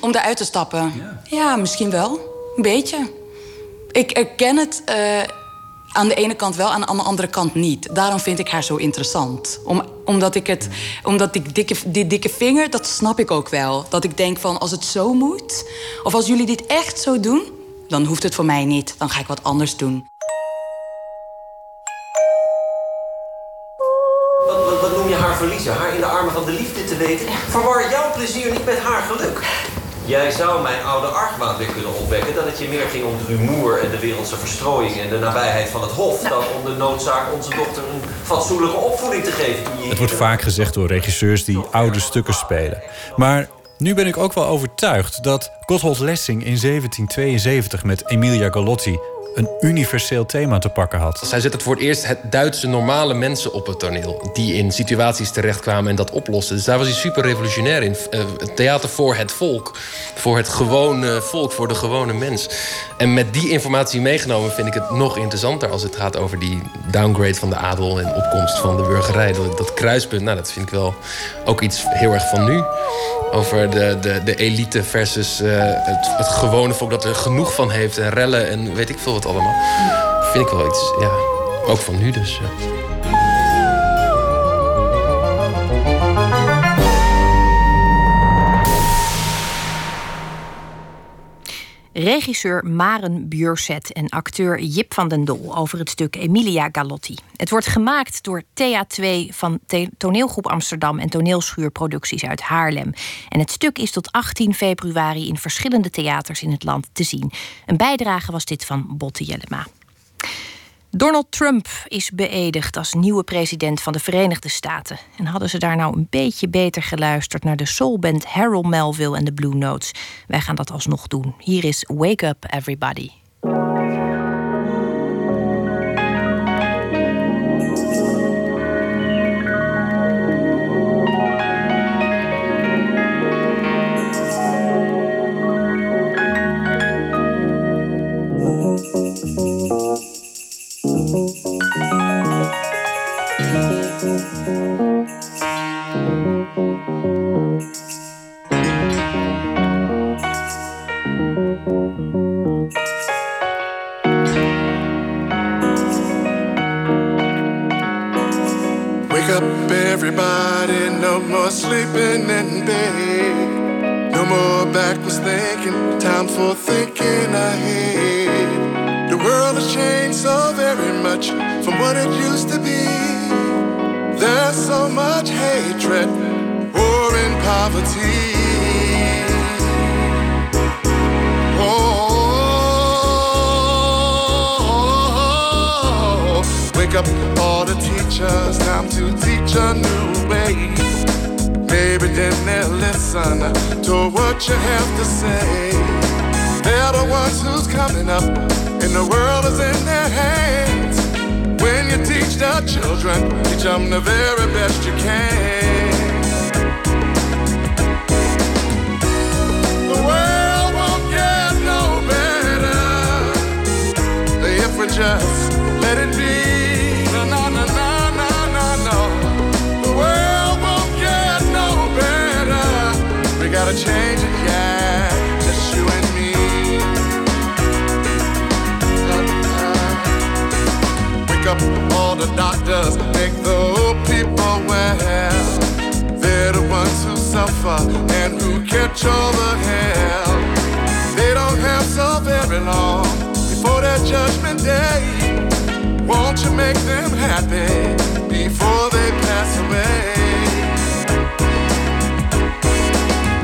Om eruit te stappen. Ja. misschien wel. Een beetje. Ik erken het uh, aan de ene kant wel, aan de andere kant niet. Daarom vind ik haar zo interessant. Om, omdat ik het, omdat die dikke, die dikke vinger, dat snap ik ook wel. Dat ik denk van, als het zo moet, of als jullie dit echt zo doen, dan hoeft het voor mij niet. Dan ga ik wat anders doen. Wat, wat, wat noem je haar verliezen? Haar in de armen van de liefde te weten? Verwar jouw plezier niet met haar geluk. Jij zou mijn oude argwaan weer kunnen opwekken... dat het je meer ging om het rumoer en de wereldse verstrooiing... en de nabijheid van het hof... dan om de noodzaak onze dochter een fatsoenlijke opvoeding te geven. Het wordt vaak gezegd door regisseurs die oude stukken spelen. Maar nu ben ik ook wel overtuigd dat Gotthold Lessing in 1772... met Emilia Galotti een universeel thema te pakken had. Zij zet het voor het eerst het Duitse normale mensen op het toneel. Die in situaties terechtkwamen en dat oplossen. Dus daar was hij super revolutionair in. Uh, theater voor het volk. Voor het gewone volk, voor de gewone mens. En met die informatie meegenomen vind ik het nog interessanter... als het gaat over die downgrade van de adel en opkomst van de burgerij. Dat, kruispunt, nou, dat vind ik wel ook iets heel erg van nu. Over de, de, de elite versus uh, het, het gewone volk dat er genoeg van heeft. En rellen en weet ik veel wat allemaal. Vind ik wel iets, ja, ook van nu dus. Ja. Regisseur Maren Bjurset en acteur Jip van den Dol over het stuk Emilia Galotti. Het wordt gemaakt door TA2 van Toneelgroep Amsterdam en Toneelschuurproducties uit Haarlem. En het stuk is tot 18 februari in verschillende theaters in het land te zien. Een bijdrage was dit van Botte Jellema. Donald Trump is beëdigd als nieuwe president van de Verenigde Staten. En hadden ze daar nou een beetje beter geluisterd naar de soulband Harold Melville en de Blue Notes? Wij gaan dat alsnog doen. Hier is Wake Up Everybody. The hell. They don't have so very long before their judgment day. Won't you make them happy before they pass away?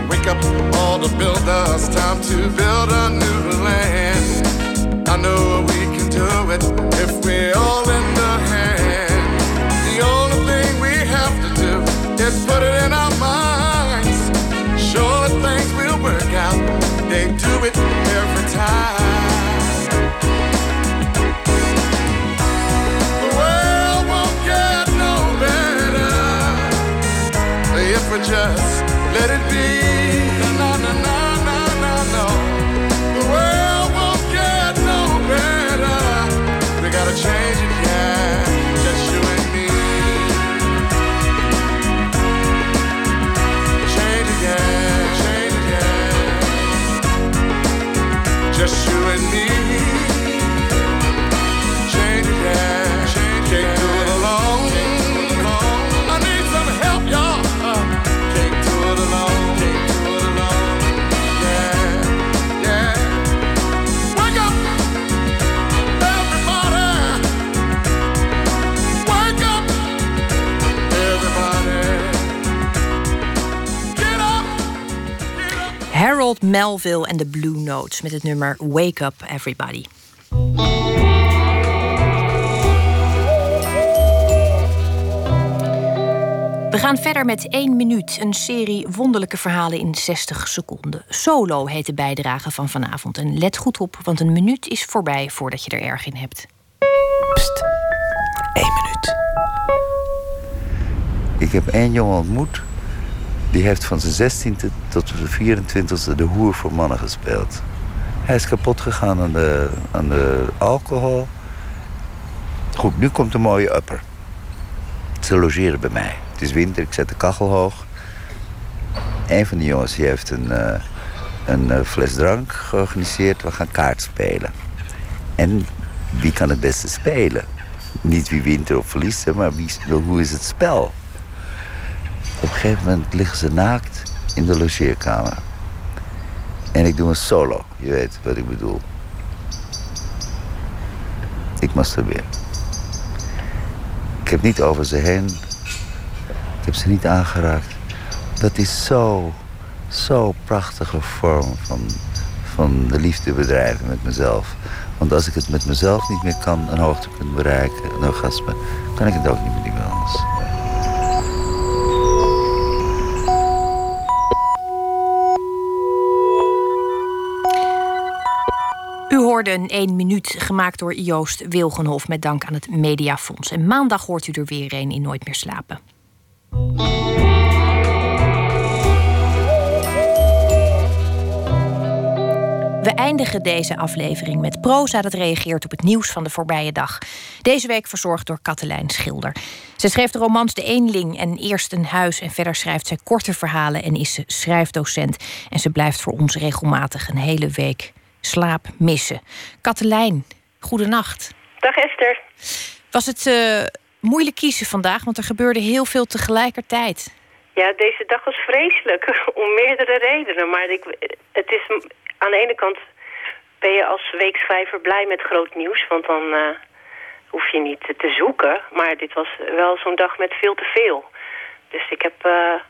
Wake up all the builders, time to build a new land. I know we can do it if we all lend do it every time. The world won't get no better if we just let it be. No, no, no, no, no, no. The world won't get no better. We gotta change Just you and me. Harold Melville en de Blue Notes met het nummer Wake Up Everybody. We gaan verder met 1 minuut, een serie wonderlijke verhalen in 60 seconden. Solo heet de bijdrage van vanavond. En let goed op, want een minuut is voorbij voordat je er erg in hebt. Pst, één minuut. Ik heb één jongen ontmoet. Die heeft van zijn 16e tot zijn 24e de hoer voor mannen gespeeld. Hij is kapot gegaan aan de, aan de alcohol. Goed, nu komt een mooie upper. Ze logeren bij mij. Het is winter, ik zet de kachel hoog. Een van die jongens heeft een, eh, een eh, fles drank georganiseerd. We gaan kaart spelen. En wie kan het beste spelen? Niet wie wint of verliest, maar wie, hoe is het spel? Op een gegeven moment liggen ze naakt in de logeerkamer. En ik doe een solo, je weet wat ik bedoel. Ik masturbeer. Ik heb niet over ze heen. Ik heb ze niet aangeraakt. Dat is zo, zo prachtige vorm van, van de liefde bedrijven met mezelf. Want als ik het met mezelf niet meer kan, een hoogtepunt bereiken, een orgasme, kan ik het ook niet met iemand hoorde een 1 minuut gemaakt door Joost Wilgenhof met dank aan het Mediafonds. En maandag hoort u er weer een in Nooit meer slapen. We eindigen deze aflevering met proza dat reageert op het nieuws van de voorbije dag. Deze week verzorgd door Katelijn Schilder. Ze schreef de romans De Eenling en Eerst een Huis. En verder schrijft zij korte verhalen en is ze schrijfdocent. En ze blijft voor ons regelmatig een hele week slaap missen. Katelijn, goedenacht. Dag Esther. Was het eh, moeilijk kiezen vandaag, want er gebeurde heel veel tegelijkertijd. Ja, deze dag was vreselijk. Om meerdere redenen. Maar ik, het is aan de ene kant ben je als weekschrijver blij met groot nieuws. Want dan eh, hoef je niet te zoeken. Maar dit was wel zo'n dag met veel te veel. Dus ik heb. eh,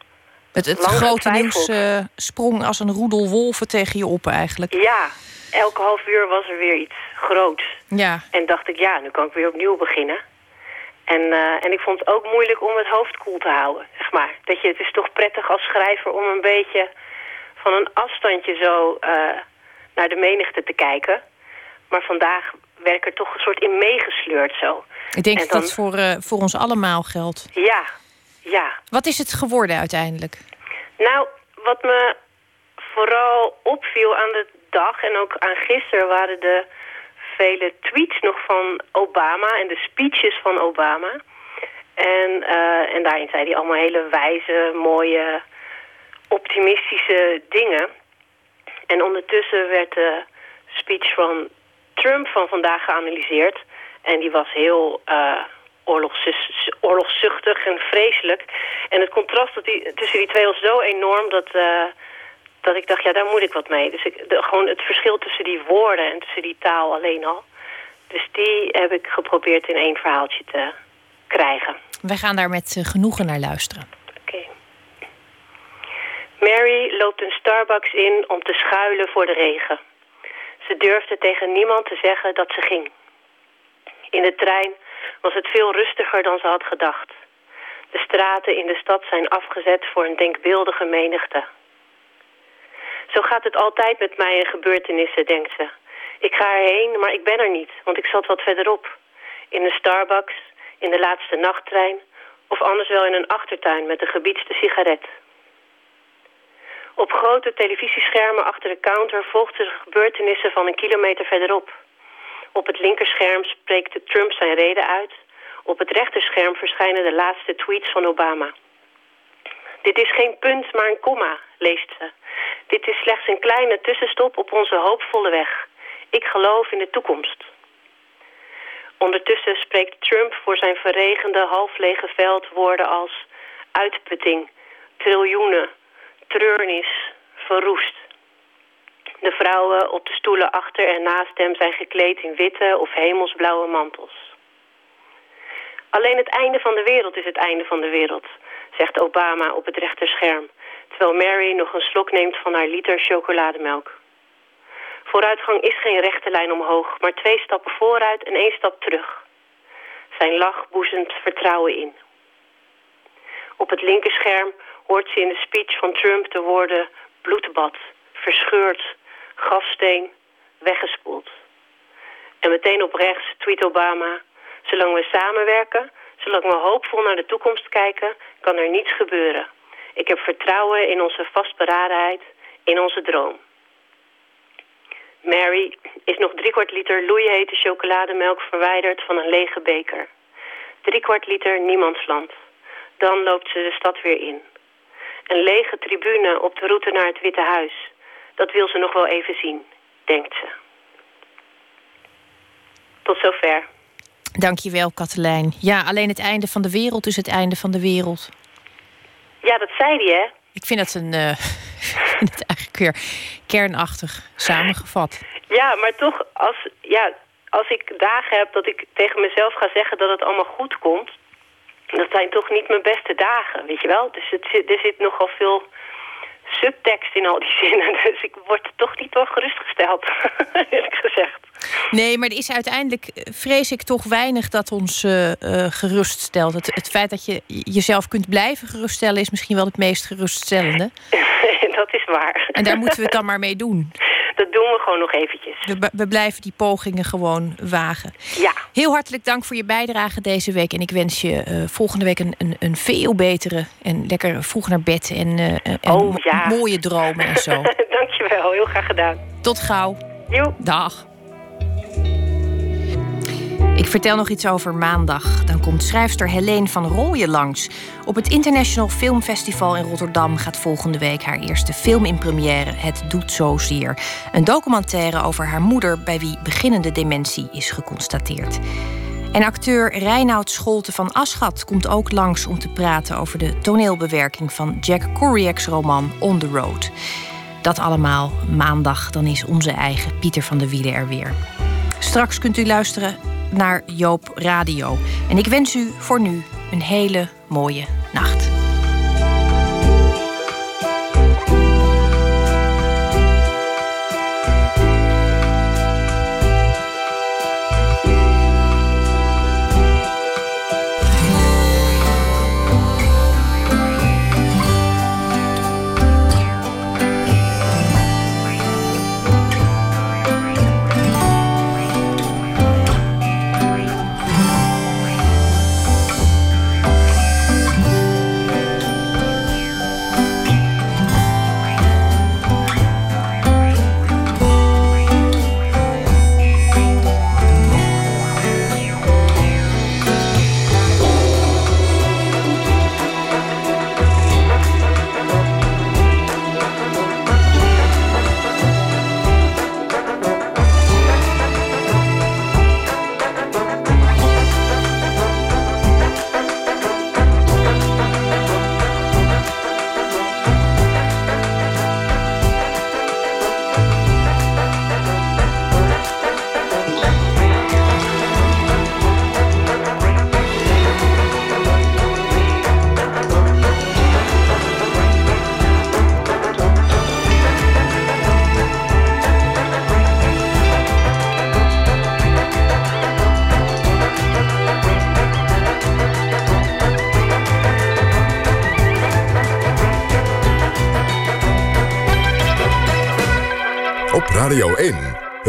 Het, het grote nieuws sprong als een roedel wolven tegen je op eigenlijk. Ja, elke half uur was er weer iets groots. Ja. En dacht ik, ja, nu kan ik weer opnieuw beginnen. En, eh, en ik vond het ook moeilijk om het hoofd koel te houden, zeg maar. Dat je, het is toch prettig als schrijver om een beetje van een afstandje zo eh, naar de menigte te kijken. Maar vandaag werd ik er toch een soort in meegesleurd zo. Ik denk En dat dat voor, eh, voor ons allemaal geldt. Ja, ja. Wat is het geworden uiteindelijk? Nou, wat me vooral opviel aan de dag en ook aan gisteren waren de vele tweets nog van Obama en de speeches van Obama. En, eh, en daarin zei hij allemaal hele wijze, mooie, optimistische dingen. En ondertussen werd de speech van Trump van vandaag geanalyseerd. En die was heel eh, oorlogszus- oorlogszuchtig en vreselijk. En het contrast tussen die twee was zo enorm dat, eh, dat ik dacht, ja, daar moet ik wat mee. Dus ik, de, gewoon het verschil tussen die woorden en tussen die taal alleen al. Dus die heb ik geprobeerd in één verhaaltje te krijgen. Wij gaan daar met eh, genoegen naar luisteren. Mary loopt een Starbucks in om te schuilen voor de regen. Ze durfde tegen niemand te zeggen dat ze ging. In de trein was het veel rustiger dan ze had gedacht. De straten in de stad zijn afgezet voor een denkbeeldige menigte. Zo gaat het altijd met mij en gebeurtenissen, denkt ze. Ik ga erheen, maar ik ben er niet, want ik zat wat verderop. In een Starbucks, in de laatste nachttrein... of anders wel in een achtertuin met een gebiedste sigaret. Op grote televisieschermen achter de counter volgden de gebeurtenissen van een kilometer verderop. Op het linkerscherm spreekt Trump zijn reden uit. Op het rechterscherm verschijnen de laatste tweets van Obama. Dit is geen punt, maar een komma, leest ze. Dit is slechts een kleine tussenstop op onze hoopvolle weg. Ik geloof in de toekomst. Ondertussen spreekt Trump voor zijn verregende, halflege veld woorden als uitputting, triljoenen, treurnis, verroest. De vrouwen op de stoelen achter en naast hem zijn gekleed in witte of hemelsblauwe mantels. Alleen het einde van de wereld is het einde van de wereld, zegt Obama op het rechterscherm, terwijl Mary nog een slok neemt van haar liter chocolademelk. Vooruitgang is geen rechte lijn omhoog, maar twee stappen vooruit en één stap terug. Zijn lach boezemt vertrouwen in. Op het linkerscherm hoort ze in de speech van Trump de woorden bloedbad, verscheurd, grafsteen, weggespoeld. En meteen op rechts tweet Obama, zolang we samenwerken, zolang we hoopvol naar de toekomst kijken, kan er niets gebeuren. Ik heb vertrouwen in onze vastberadenheid, in onze droom. Mary is nog driekwart liter loeihete chocolademelk verwijderd van een lege beker. Driekwart liter niemandsland. Dan loopt ze de stad weer in. Een lege tribune op de route naar het Witte Huis. Dat wil ze nog wel even zien, denkt ze. Tot zover. Dankjewel, Katelijn. Ja, alleen het einde van de wereld is het einde van de wereld. Ja, dat zei hij, hè? Ik vind dat een. vind het eigenlijk weer kernachtig samengevat. Ja, maar toch, als, ja, als ik dagen heb dat ik tegen mezelf ga zeggen dat het allemaal goed komt... dat zijn toch niet mijn beste dagen, weet je wel? Dus het er zit nogal veel subtekst in al die zinnen. Dus ik word toch niet door gerustgesteld, eerlijk gezegd. Nee, maar er is uiteindelijk, eh, vrees ik, toch weinig dat ons eh, eh, geruststelt. Het, het feit dat je jezelf kunt blijven geruststellen is misschien wel het meest geruststellende. dat is waar. En daar moeten we het dan maar mee doen. Dat doen we gewoon nog eventjes. We, we blijven die pogingen gewoon wagen. Ja. Heel hartelijk dank voor je bijdrage deze week. En ik wens je volgende week een, een, een veel betere en lekker vroeg naar bed en, en Oh, ja. mooie dromen en zo. Dankjewel, heel graag gedaan. Tot gauw. Joe. Dag. Ik vertel nog iets over maandag. Dan komt schrijfster Helene van Rooyen langs. Op het International Film Festival in Rotterdam gaat volgende week haar eerste film in première. Het doet zozeer. Een documentaire over haar moeder, bij wie beginnende dementie is geconstateerd. En acteur Reinoud Scholte van Aschat komt ook langs om te praten over de toneelbewerking van Jack Kerouac's roman On the Road. Dat allemaal maandag, dan is onze eigen Pieter van der Wielen er weer. Straks kunt u luisteren naar Joop Radio. En ik wens u voor nu een hele mooie nacht.